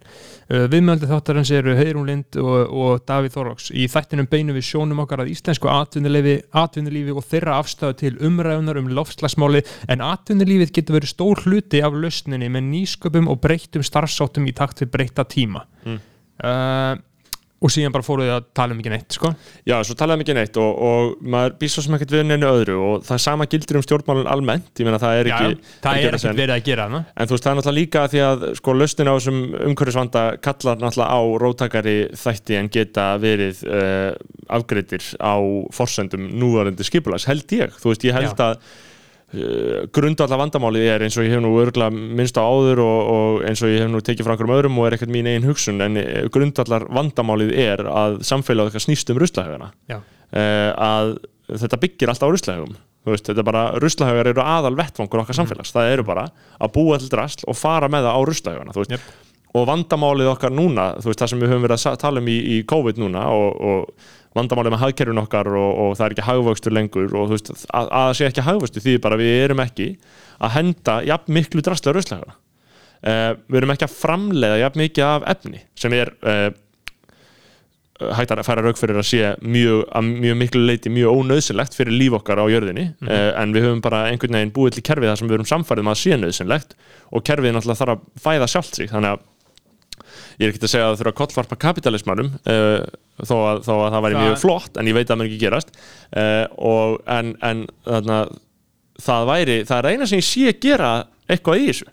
Uh, viðmjöldi þáttarins eru Heiðrún Lind og, og Davíð Þorróks í þættinum beinu við sjónum okkar að íslensku atvinnulífi og þeirra afstöðu til umræðunar um loftslagsmáli en atvinnulífið getur verið stór hluti af lausninni með nýsköpum og breyttum starfsáttum í takt við breytta tíma. Mm. uh, og síðan bara fóruð að tala um ekki neitt sko Já, svo talaðum ekki neitt og, og maður býr svo sem ekkert við neinu öðru og það sama gildir um stjórnmálun almennt, ég meina það er ekki já, það er sen. verið að gera hana En þú veist, það er náttúrulega líka því að sko lausnin á þessum umhverfisvanda kallar náttúrulega á róttakari þætti en geta verið uh, afgreitir á forsendum núvarandi skipulags, held ég. Þú veist, ég held Já. að uh, grundvallar vandamálið er eins og ég hef nú örgulega minnst á áður og, og eins og ég hef nú tekið frá einhverjum öðrum og er ekkert mín eigin hugsun en eh, grundvallar vandamálið er að samfélag okkar snýst um ruslahögana Já. uh, að þetta byggir allt á veist, þetta er bara, ruslahögar eru aðal vettvangur okkar samfélags, það eru bara að búa til drasl og fara með það á ruslahögana þú veist, Jep. Og vandamálið okkar núna þú veist, það sem við höfum verið að tala um í, í COVID núna og, og vandamálið með hagkerfin okkar og, og það er ekki hagvöxtur lengur og þú veist, að, að það sé ekki hagvöxtur því bara við erum ekki að henda jafn miklu drastlega ruslahögana uh, við erum ekki að framleiða jafn mikið af efni sem er uh, hægt að færa rauk fyrir að sé mjög, að mjög miklu leiti mjög ónöðsynlegt fyrir líf okkar á jörðinni. Mm en við höfum bara einhvern veginn búið til kerfið þar sem við erum samfærið með að sé nöðsynlegt og kerfið náttúrulega þarf að fæða sjálft sig þannig að ég er ekki að segja að það þurfa að kollvarpa kapitalismannum uh, þó, að, þó að það væri mjög flott en ég veit að það mun ekki gerast. Uh, og, en, en þarna, það væri, það er eina sem ég sé gera eitthvað í þessu.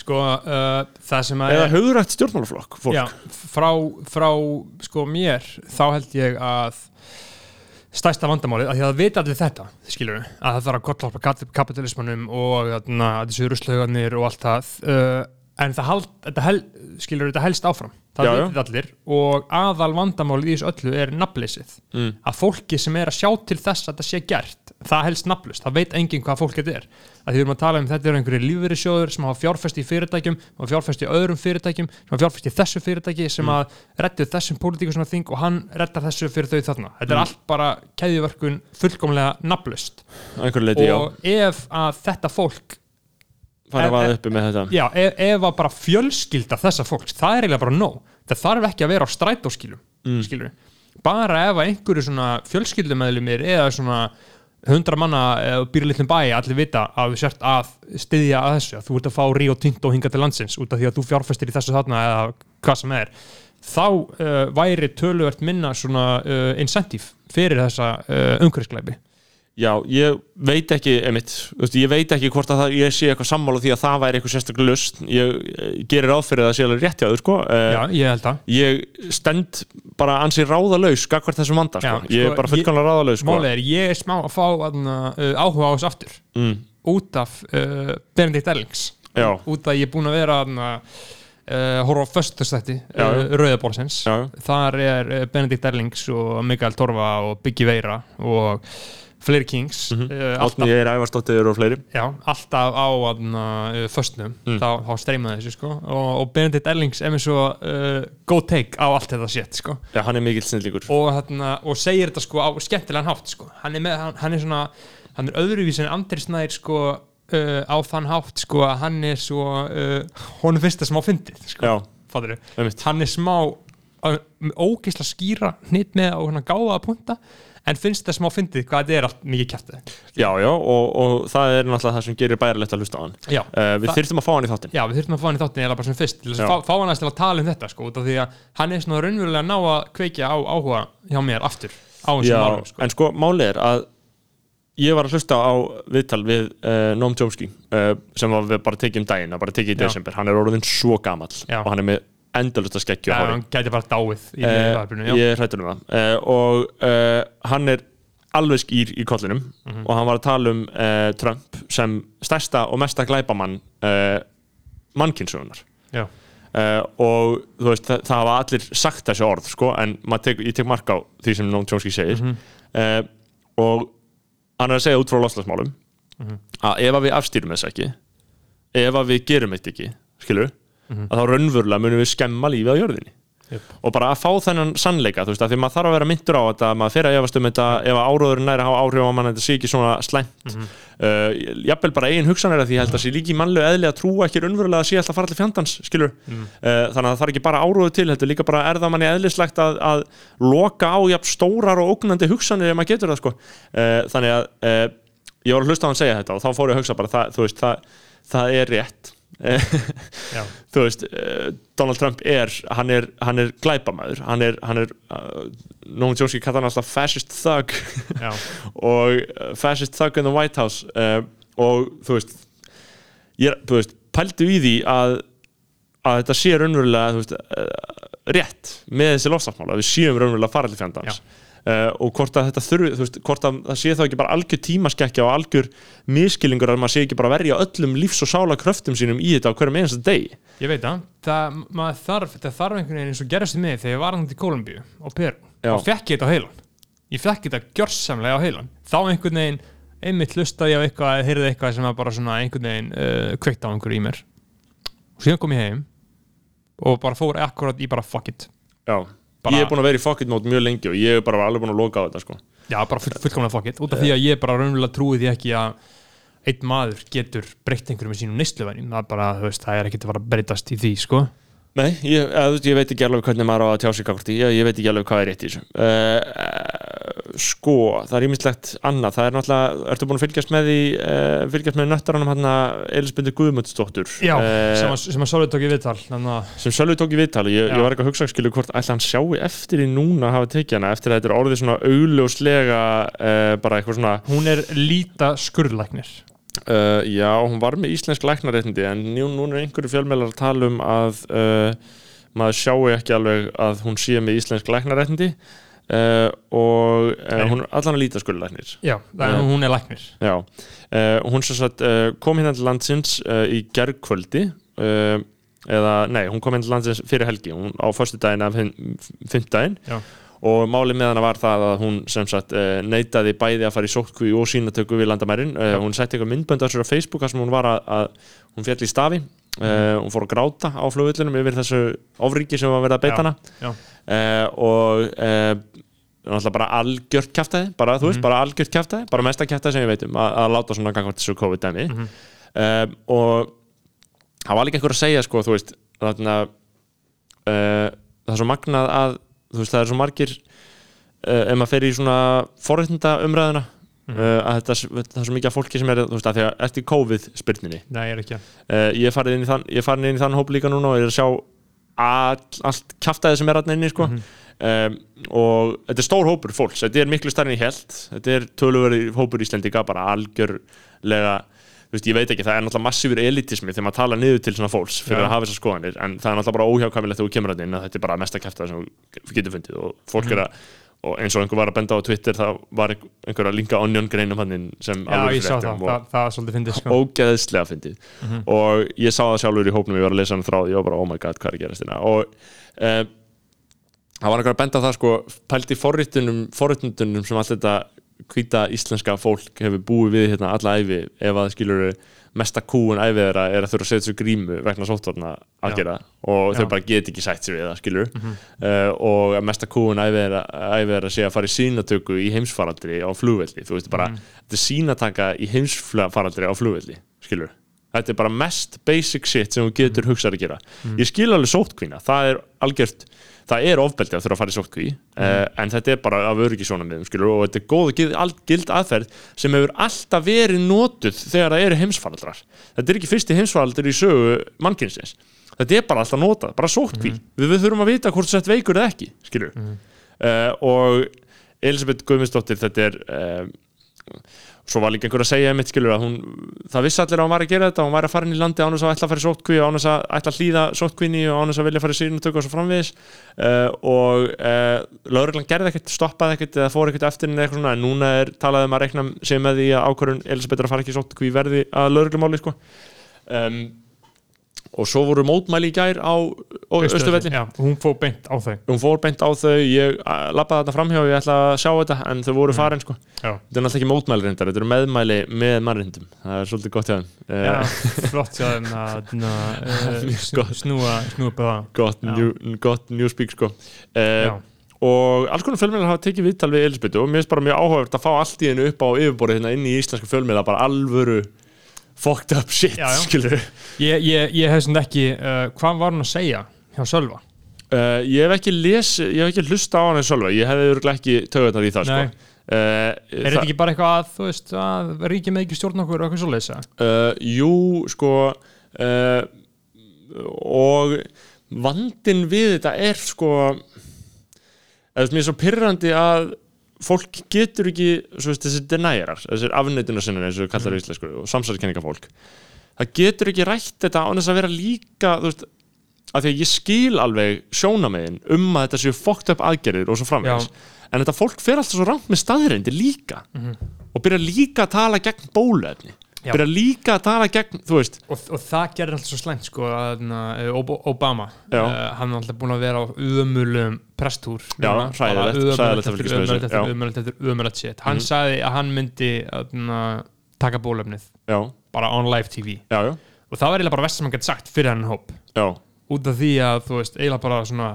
Sko, uh, það sem að eða hugrætt stjórnmálaflokk fólk. Já, frá, frá sko mér þá held ég að stærsta vandamálið, að því að það vita allir þetta skilur við, að það þarf að kollvarpa kapitalismannum og að þessu ruslaugarnir og allt það uh, en það hald, þetta hel, skilur þetta helst áfram. Það Já, já. vitið allir og aðal vandamálið í þessu öllu er nafnleysið. Mm. að fólki sem er að sjá til þess að þetta sé gert það helst nafnlust, það veit enginn hvað fólk þetta er. Að því við erum að tala um þetta eru einhverju lífverðisjóður sem hafa fjárfest í fyrirtækjum hafa fjárfest í öðrum fyrirtækjum sem hafa fjárfest í þessu fyrirtæki sem að reddu þessum pólitíku sem að þing og hann reddar þessu fyrir þau þarna. Þetta er allt bara keðjuverkun fullkomlega nafnlust já. Og ef að þetta fólk fara að vaða uppi með þetta. Já, ef, ef að bara fjölskylda þessa fólks, það er eiginlega bara nóg. Það þarf ekki að vera á strætóskilum mm. skilur bara ef að einhverju svona fjölskyldumæðlumir eða svona hundra manna eða býr litlum bæ allir vita að við sért að styðja að þessu að þú ert að fá Ríó Tinto hinga til landsins út af því að þú fjárfestir í þessu þarna eða hvað sem er þá uh, væri töluvert minna svona uh, incentive fyrir þessa uh, umhverfiskleipi Já, ég veit ekki, emitt, ég veit ekki hvort að það, ég sé eitthvað sammála því að það væri eitthvað sérstaklega lust ég, ég gerir áfyrir að það sé alveg rétt hjá þau sko. Eh, Já, ég held að ég stend bara ansi ráðalaus gagvart þessum vanda, sko. Já, ég sko, er bara fullkomlega ráðalaus sko. Málið er, ég er smá að fá uh, áhuga á þessu aftur mm, út af uh, Benedikt Erlings Já. út af ég er búin að vera uh, uh, horfa á föstustætti uh, Já. þar er Benedikt Erlings og Mikael Torfa og Biggie Veira og fleiri Kings mm Mhm. Átni ég er æfarstóttir og fleiri Já, alltaf á uh, föstnum, Mm. þá, þá streymaði þessu sko. og, og Benedikt Erlings er með svo uh, go take á allt þetta shit sko. Já, hann er mikill snillíkur og, og segir þetta sko á skemmtilegan hátt sko. hann, er með, hann, hann er svona hann er öðruvísi en Andri Snær sko, uh, á þann hátt sko, að hann er svo uh, honum finnst það smá fyndið sko. Hann er smá uh, með ógeisla skýra hnýtt með hann gáða að punta en finnst það smá fyndið hvað þetta er allt mikið kjæftið Já, já, og, og það er náttúrulega það sem gerir bærilegt að hlusta á hann. Já, uh, Við þyrftum að fá hann í þáttinn. Já, við þurfum að fá hann í þáttin eða bara sem fyrst til þess að fá, fá hann aðeins til að tala um þetta sko, því að hann er svona raunverulega að ná að kveikja á áhuga hjá mér aftur á þessum Já, málum sko. en sko, málið er að ég var að hlusta á viðtal við uh, Noam Chomsky uh, sem var við bara tekið um daginn, að bara tekið í desember. Hann er orðin svo gamall og hann er með endalust að á hári hann gæti bara dáið í Eh, uh, já. ég er hrættur um það og uh, hann er alveg skýr í kollinum Mhm. og hann var að tala um uh, Trump sem stærsta og mesta glæpamann uh, uh, og þú veist, það, það hafa allir sagt þessi orð sko, en tek, ég tek mark á því sem Noam Chomsky segir Mhm. uh, og hann er að segja út frá loslasmálum Mhm. að ef að við afstýrum þess ekki ef að við gerum þetta ekki skilur, Mhm. að þá raunverulega munum við skemma lífið á jörðinni Jöp. og bara að fá þennan sannleika þú veist, að því maður þarf að vera myndur á þetta maður fer að efast um þetta, ef að áróðurinn næri að hafa áhrif á mann, þetta sé ekki svona slæmt mm Mhm. jafnvel bara eigin hugsanir að því held að sé líki mannlegu eðli að trúa ekki raunverulega að sé alltaf fara allir fjandans, skilur Mm. uh, þannig að það er ekki bara áróður til, er líka bara er það manni eðlislegt að, að loka á jafn stórar og ógnandi hugsanir sko uh, uh, ég var að hlusta á hann segja þetta og þá fór ég að hugsa bara, það, veist, það, það er rétt. þú veist, uh, Donald Trump er hann er, hann er glæpamaður. Hann er, hann er uh, Nóum Jónski kallar hann alltaf fascist thug. Já. og uh, fascist thug in the White House. Uh, og þú veist ég, þú veist, pældu í því að að þetta sé raunverulega veist, rétt með þessi lofstafmála, við séum raunverulega faralli fjandans uh, og hvort að þetta þurfi þú veist, hvort að það sé þá ekki bara algjör tímaskekkja og algjör miskilningur að maður sé ekki bara verja öllum lífs og sála kröftum sínum í þetta á hverjum einasta degi. Ég veit það, það þarf, þetta þarf einhvern veginn eins og gerast í mig þegar ég var hann til Kólumbíu og Peru Já. og fekk ég þetta á heilan ég fekk þetta gjörsamlega á heilan þá einhvern veginn, einmitt hlustaði ég á eitthvað eða heyrði eitthvað sem var bara svona einhvern veginn uh, kveikt á einhverju í mér. Og síðan kom ég heim og bara fór akkurat í bara fuck it. Já, Bara- ég er búin að vera í fuck it mode mjög lengi og ég er bara alveg búin að loka á þetta sko. já, bara full, fullkomlega fuck it út af því að ég bara raunverulega trúi því ekki að einn maður getur breytt einhverju með sínum neysluvenjum það, er það er ekkert að að breytast í því sko. Nei, ég, veist, ég veit ekki alveg hvernig maður á að tjá sig í, ég, ég veit ekki alveg hvað er rétt í þessu uh, Sko, það er ímislegt annað, það er náttúrulega, ertu búin að fylgjast með því uh, fylgjast með nöttaranum hann Elisbyndur Guðmundsdóttur? Já, eh, sem að, að Sólið tók í viðtal að sem Sölvi tók í viðtali, ég, ég var ekki að hugsa skilu hvort ætla hann sjái eftir í núna að hafa tekið hana eftir að þetta er orðið svona augljóslega uh, bara eitthvað svona hún er líta skurðlæknir. Uh, já, hún var með íslensk læknaréttindi en nú, núna er einhverju fjölmeilar að tala um að uh, maður sjáu ekki alveg að hún sé með íslensk læknaréttindi uh, og uh, hún er allan að líta skurðlæknir. Já, Já. hún er læknir. Já, uh, hún sagt uh, kom hérna til landsins uh, í gergkvöldi uh, eða, nei, hún kom hérna til landsins fyrir helgi hún á föstu daginn af fimmdaginn Já. og máli með hana var það að hún sem sagt uh, neitaði bæði að fara í sótkví og sínatöku við landamærin. Uh, hún setti eitthvað myndbönd á sér á Facebook sem hún var að, að hún fjall í stafi. Uh, hún fór að gráta á flugvillunum yfir þessu ofríki sem var verið að beita hana. uh, og uh, náttúrulega bara algjört kjaftaði bara, þú veist, Mhm. bara algjört kjaftaði bara mesta kjaftaði sem ég veit um að, að láta svona gangvært þessu COVID-dæmi Mhm. um, og það var líka einhver að segja sko, þú veist þarna, uh, það er svo magnað að þú veist, það er svo margir uh, ef maður fer í svona forréttinda umræðuna Mhm. uh, að þetta, það er svo mikið fólki sem er þú veist, að því að eftir COVID spyrninni Nei, ég er ekki uh, ég er farið inn í þann, ég farin inn í þann hóp líka núna og ég er að sjá all, allt kjaftaði sem er að inni sko. Um, og þetta er stór hópur fólks, þetta er miklu starri en ég held þetta er töluveri hópur Íslendinga bara algjörlega veist, ég veit ekki, það er náttúrulega massífur elitismi þegar maður tala niður til svona fólks fyrir Já. að hafa þessar skoðanir, en það er náttúrulega bara óhjákvæmilegt þegar þú kemur að inn að þetta er bara mesta kjaftaði sem þú getur fundið. Og fólk er að og eins og einhver var að benda á Twitter það var einhver að linka onion greinum hann sem Já, sá það, fréttum og- það, það ógeðslega fyndið og ég sá það var og einhver að benda á það sko pælt í forritunum, forritundunum sem allt þetta hvíta íslenska fólk hefur búið við hérna alla æfi ef að skilur mesta kúun æfið þeirra er að þurfa að setja svo grímu vegna sóttvarna aðgerða og þau Já. bara get ekki sætt sér við það skilur uh, og að mesta kúun æfið þeirra þeirra sé að fara í sínatöku í heimsfaraldri á flugvelli þú veist bara, þetta er sínataka í heimsfaraldri á flugvelli skilur þetta er bara mest basic shit sem þú getur hugsað að gera. Ég skil alveg sótkvína, það er algjört það er ofbeldi að þurfa að fara í sótkví uh, en þetta er bara af öryggisjónamiðum skilur og þetta er góð gild, aðferð sem hefur alltaf verið notuð þegar það eru heimsfaraldrar. Þetta er ekki fyrsti heimsfaraldur í sögu mannkynsins. Þetta er bara alltaf notað, bara sótkví við, við þurfum að vita hvort sett veikur eða ekki uh, og Elisabeth Guðmundsdóttir þetta er um, svo var líka einhver að segja mitt skilur að hún, það vissi allir að hún var að gera þetta hún var að fara inn í landi án þess að ætla að fara í sótkví án þess að ætla að hlýða sótkvíni og án þess að vilja fara í sínutöku og svo framvegis. Uh, og uh, lögreglan gerði ekkert, stoppaði ekkert eða fór ekkert eftir henni eitthvað svona en núna er talað um að rekna sig með því að ákvörðun Elisabeth að fara ekki í sótkví verði að lögreglumáli sko. Um, og svo voru mótmæli í gær á Östuvelli Já, hún fór beint á þau. Hún fór beint á þau, ég lappaði þetta framhjá ég ætla að sjá þetta en þau voru farin sko. Já, Þetta er náttúrulega ekki mótmæli reyndar, þetta eru meðmæli með mannrindum, það er svolítið gott hjá þeim. Já uh, flott hjá þeim að na, uh, Gott. snúa, snúa upp gott, Já. new, gott newspeak sko. Uh, Já, og alls konar fjölmiðlar hafa tekið viðtal við Elisabethu og mér finnst bara mjög áhugavert að fá allt í hennu upp á yfirborðið hérna inn í íslenska fjölmiðla bara alvöru fucked up shit, Já, já. skilur ég, ég, ég hef sem ekki uh, hvað var hún að segja hjá Sölva? uh, ég hef ekki les, ég hef ekki hlusta á hann eins sjálfa, ég hefði örugglega ekki tögurnar í það Nei. sko uh, Er þetta ekki bara eitthvað að, þú veist, að ríkið með ekki stjórn okkur og eitthvað svoleiðis? eða? uh, jú, sko uh, og vandin við þetta er sko eða mér er svo pyrrandi að fólk getur ekki veist, þessi denæjarar, þessir afneitunarsinnir eins og við kallar mm. íslensku og samsæðiskenninga fólk það getur ekki rætt þetta án þess að vera líka veist, að því að ég skil alveg sjónamegin um að þetta séu fucked up aðgerðir og svo framvegis en þetta fólk fer alltaf svo rangt með staðreyndir líka og byrja líka að tala gegn bóluefni Já. Byrja líka að tala gegn, Og, og það gerir alltaf svo slæmt sko að Ob Obama. Uh, hann er alltaf búin að vera á að þessu, ömulegt já. eftir ömulegt shit. Hann Mhm. sagði að hann myndi na, taka bólöfnið bara on live tv já, já, og það var eiginlega bara vest sem hann gett sagt fyrir hann hóp. Já út af því að þú veist eiginlega bara svona.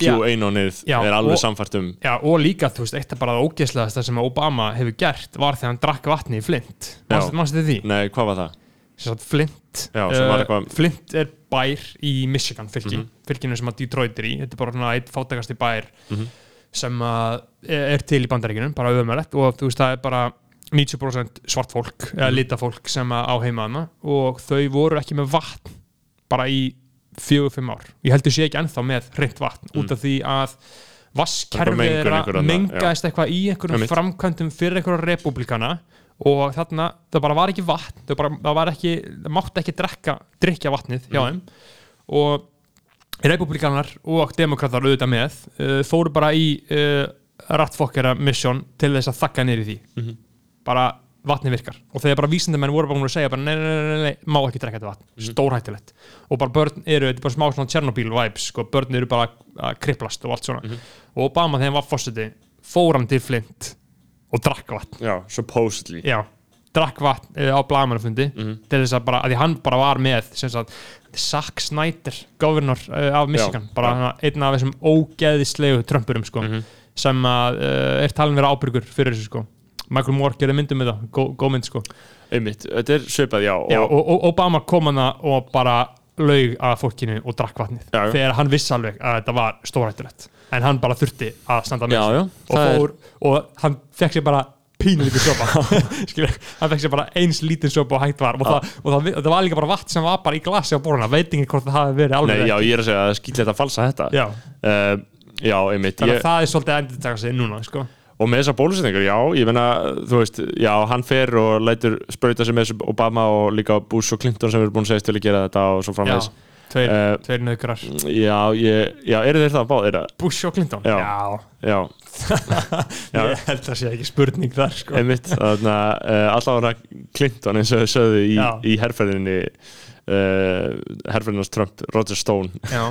Q1-ónið Já, er alveg og- samfært um Já, og líka, þú veist, eitt af bara það ógeðslegasta sem Obama hefur gert var þegar hann drakk vatni í Flint. Manstu þið því? nei, hvað var það? Sagt, Flint Já, eitthvað- Flint er bær í Michigan fylki Mhm. fylkinu sem að Detroit er í þetta er bara svona eitt fátakasti bær Mhm. sem að er til í bandaríkjunum bara öðumælegt og þú veist það er bara 90% svart fólk eða Mhm. lita fólk sem að á heimaðana og þau voru ekki með vatn bara í fjögur, fimm ár ég heldur sé ekki ennþá með hreint vatn út af því að Mm. vasskerfið einhver annað, mengaðist eitthvað í einhverjum framkvæmdum fyrir einhverjum republikana og þarna, það bara var ekki vatn það, bara, það var ekki, það mátti ekki drekka drikja vatnið hjá Mm. þeim og republikanar og demokratar auðvitað með uh, fóru bara í uh, rattfokkera mission til þess að þakka í því Mhm. bara vatni virkar. Og þegar bara vísindamenn voru bara að segja bara nei, nei, nei, nei, má ekki drekka þetta vatn. Mhm. stórhættulegt. Og bara börn eru, þetta er bara smá svona Chernobyl vibes sko, börn eru bara að kriplast og allt svona. Mhm. og Obama þegar hann var fórseti fór hann til Flint og drakk vatn. Já, supposedly. Já, drakk vatn uh, á blagamannafundi Mhm. til þess að bara, að því hann bara var með sem sagt, Zack Snyder governor uh, af Michigan, Já, bara hana, einn af þessum ógeðislegu trömpurum sko, Mhm. sem að uh, er talin vera ábyrgur fyrir þessu sko Michael Moore gerði myndum með það, gó, góð mynd sko. Einmitt, þetta er svipað, já, Já, og, og, Obama kom hana og bara laug að fólkinu og drakk vatnið. Já, þegar hann vissi alveg að þetta var stórættulegt en hann bara þurfti að standa með Já, og, það er- fór, og hann fekk sér bara pínulítið sopa. Hann fekk sér bara eins lítið sopa og hægt var. Og, það, og það, það var líka bara vatn sem var bara í glasi á boruna veit ekki hvort það hafi verið alveg nei, já, ég er að segja að skýtla þetta að falsa þetta. Já. uh, já, einmitt. Þannig ég, að það er svolítið endur taka sig núna sko. Og með þessar bólusetningar, já, ég meina þú veist, já, hann fer og lætur sprauta sig með þessu Obama og líka Bush og Clinton sem eru búin að segja til að gera þetta og svo já, framvegis tveir, Eh, tveir nöðgrar já, ég, já, eru þeir það báðir? Bush og Clinton Já. já. já, Já. Ég held að sé ekki spurning þar sko. uh, allavega Clinton eins og þau sögðu í, Já. í herrferðinni uh, herrferðinast Trump, Roger Stone já,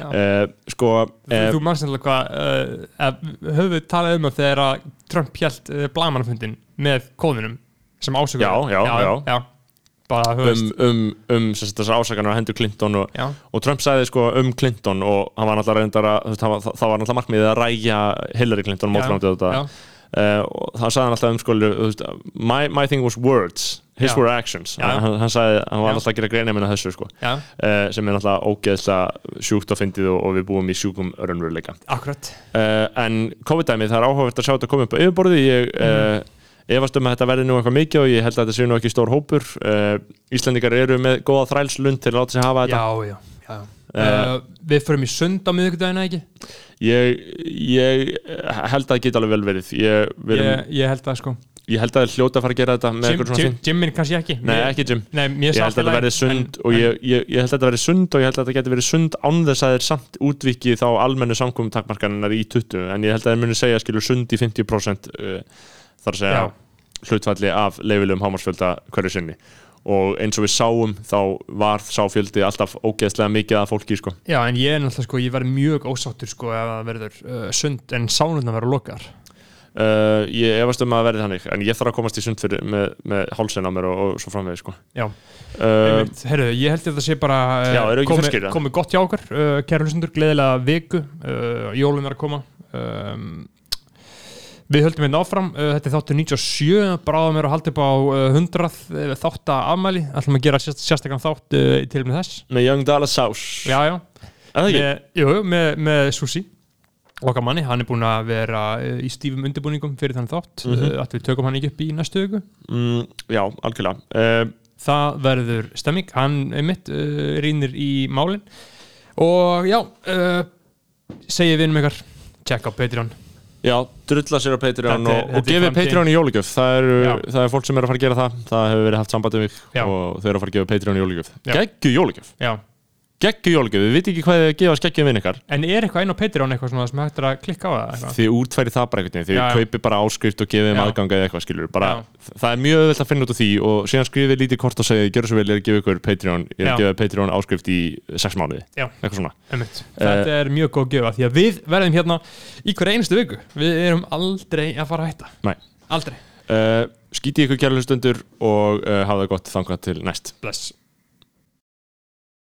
já. uh, sko Þú, þú mann sannlega hvað höfum við talað um að þegar Trump hjælt blagamannafundin með kóðunum sem ásökur Já, já, já. Bara, um, um, um sagt, þessar ásakanur á hendur Clinton og, já, og Trump sagði sko um Clinton og hann var náttúrulega reyndar að það var náttúrulega markmiðið að ræja Hillary Clinton mótframtið þetta já, uh, og það sagði hann alltaf um sko veist, my, my thing was words. His Já. were actions. Já. hann, hann sagði, hann var Já. alltaf að gera greina minna þessu sko. Já, uh, sem er náttúrulega ógeðslega sjúkt og fyndið og, og við búum í sjúkum örunveruleika akkurat. Uh, en COVID-dæmið það er áhugavert að sjá þetta koma upp á yfirborði ég uh, efast um að þetta verði nú eitthvað mikið og ég held að þetta sé nú ekki stór hópur. Uh, Íslendingar eru með góða þrælslund til að láta sig hafa þetta. Já, já, já. Uh, við förum í sund á miðvikudagina ekki? Ég, ég held að það geti alveg vel verið. Ég, ég, ég held það sko. ég held að það er hljóta að fara að gera þetta með Jim, Jimmin kannski ekki. Nei, ekki Jim. Nei, mér Ég held að þetta verði sund og ég, held að þetta verði sund og ég held að þetta geti verið sund án þess að þeir samt útvikið þá almennu samkomum takmarkaninnar í 20 en ég held að þeir muni segja skilur sund í 50% uh, þar að segja Já. hlutfalli af leifilegum hámarsfjölda hverju sinni og eins og við sáum þá var sáfjöldi alltaf ógeðslega mikið af fólki sko. Já, en ég er náttúrulega sko, ég verði mjög ósáttur sko ef það verður uh, sund en sánurna verður lokar uh, ég efast um að það verði þannig en ég þarf að komast í sund fyrir með, með hálsinn á mér og, og svo framvegis sko. Uh, Herru, ég held að þetta sé bara uh, Já, eru ekki komið, gott hjá okkur uh, kæra hlustendur, gleðilega viku uh, jólun er að koma um, Við höldum hérna áfram uh, þetta er þáttur 97 bráðum er að halda upp á uh, 100 uh, þátta afmæli. Ætlum að gera sérst, sérstakann þátt uh, til með þess. Með Young Dallas Sauce Já, já, Er það ekki? jú, með, með Susi. Okkar manni, hann er búinn að vera uh, í stífum undirbúningum fyrir þann þátt. Mm. -hmm. að við tökum hann ekki upp í næstu viku. Mm, já, algjörlega. Uh, það verður stemming. Hann einmitt uh, rínir í málin. Og já uh, segið við um ykkar. Check á Patreon Já, drulla sér á Patreon og, og framtíðin. Patreon í jólugjöf það er, Já. það er fólk sem er að fara að gera það það hefur verið haft samband um mig og þau eru að fara að gefa Patreon í jólugjöf Já. Geggju jólugjöf, já. Geggju jólugjöf við viti ekki hvað þið gefa skeggjum vinn ykkar en er eitthvað inn á Patreon eitthvað svona sem hægt er að klikka á það eitthvað? þið útfæri það bara einhvern veginn, þið Já, já. kaupir bara áskrift og gefið um Já. aðganga eða eitthvað skilur bara, það er mjög öðvöld að finna út úr því og síðan skrifið lítið kort og segið, gjör svo vel ég er að gefa ykkur Patreon, ég er Já. að gefa Patreon áskrift í sex mánuði, Já. eitthvað svona Einmitt. þetta er mjög góð gjöfa því að við verðum hérna í hverja einustu viku við erum aldrei að fara að hætta Nei. aldrei, uh, skítið ykkur kjærlustundur og uh, hafa það gott þangað til næst bless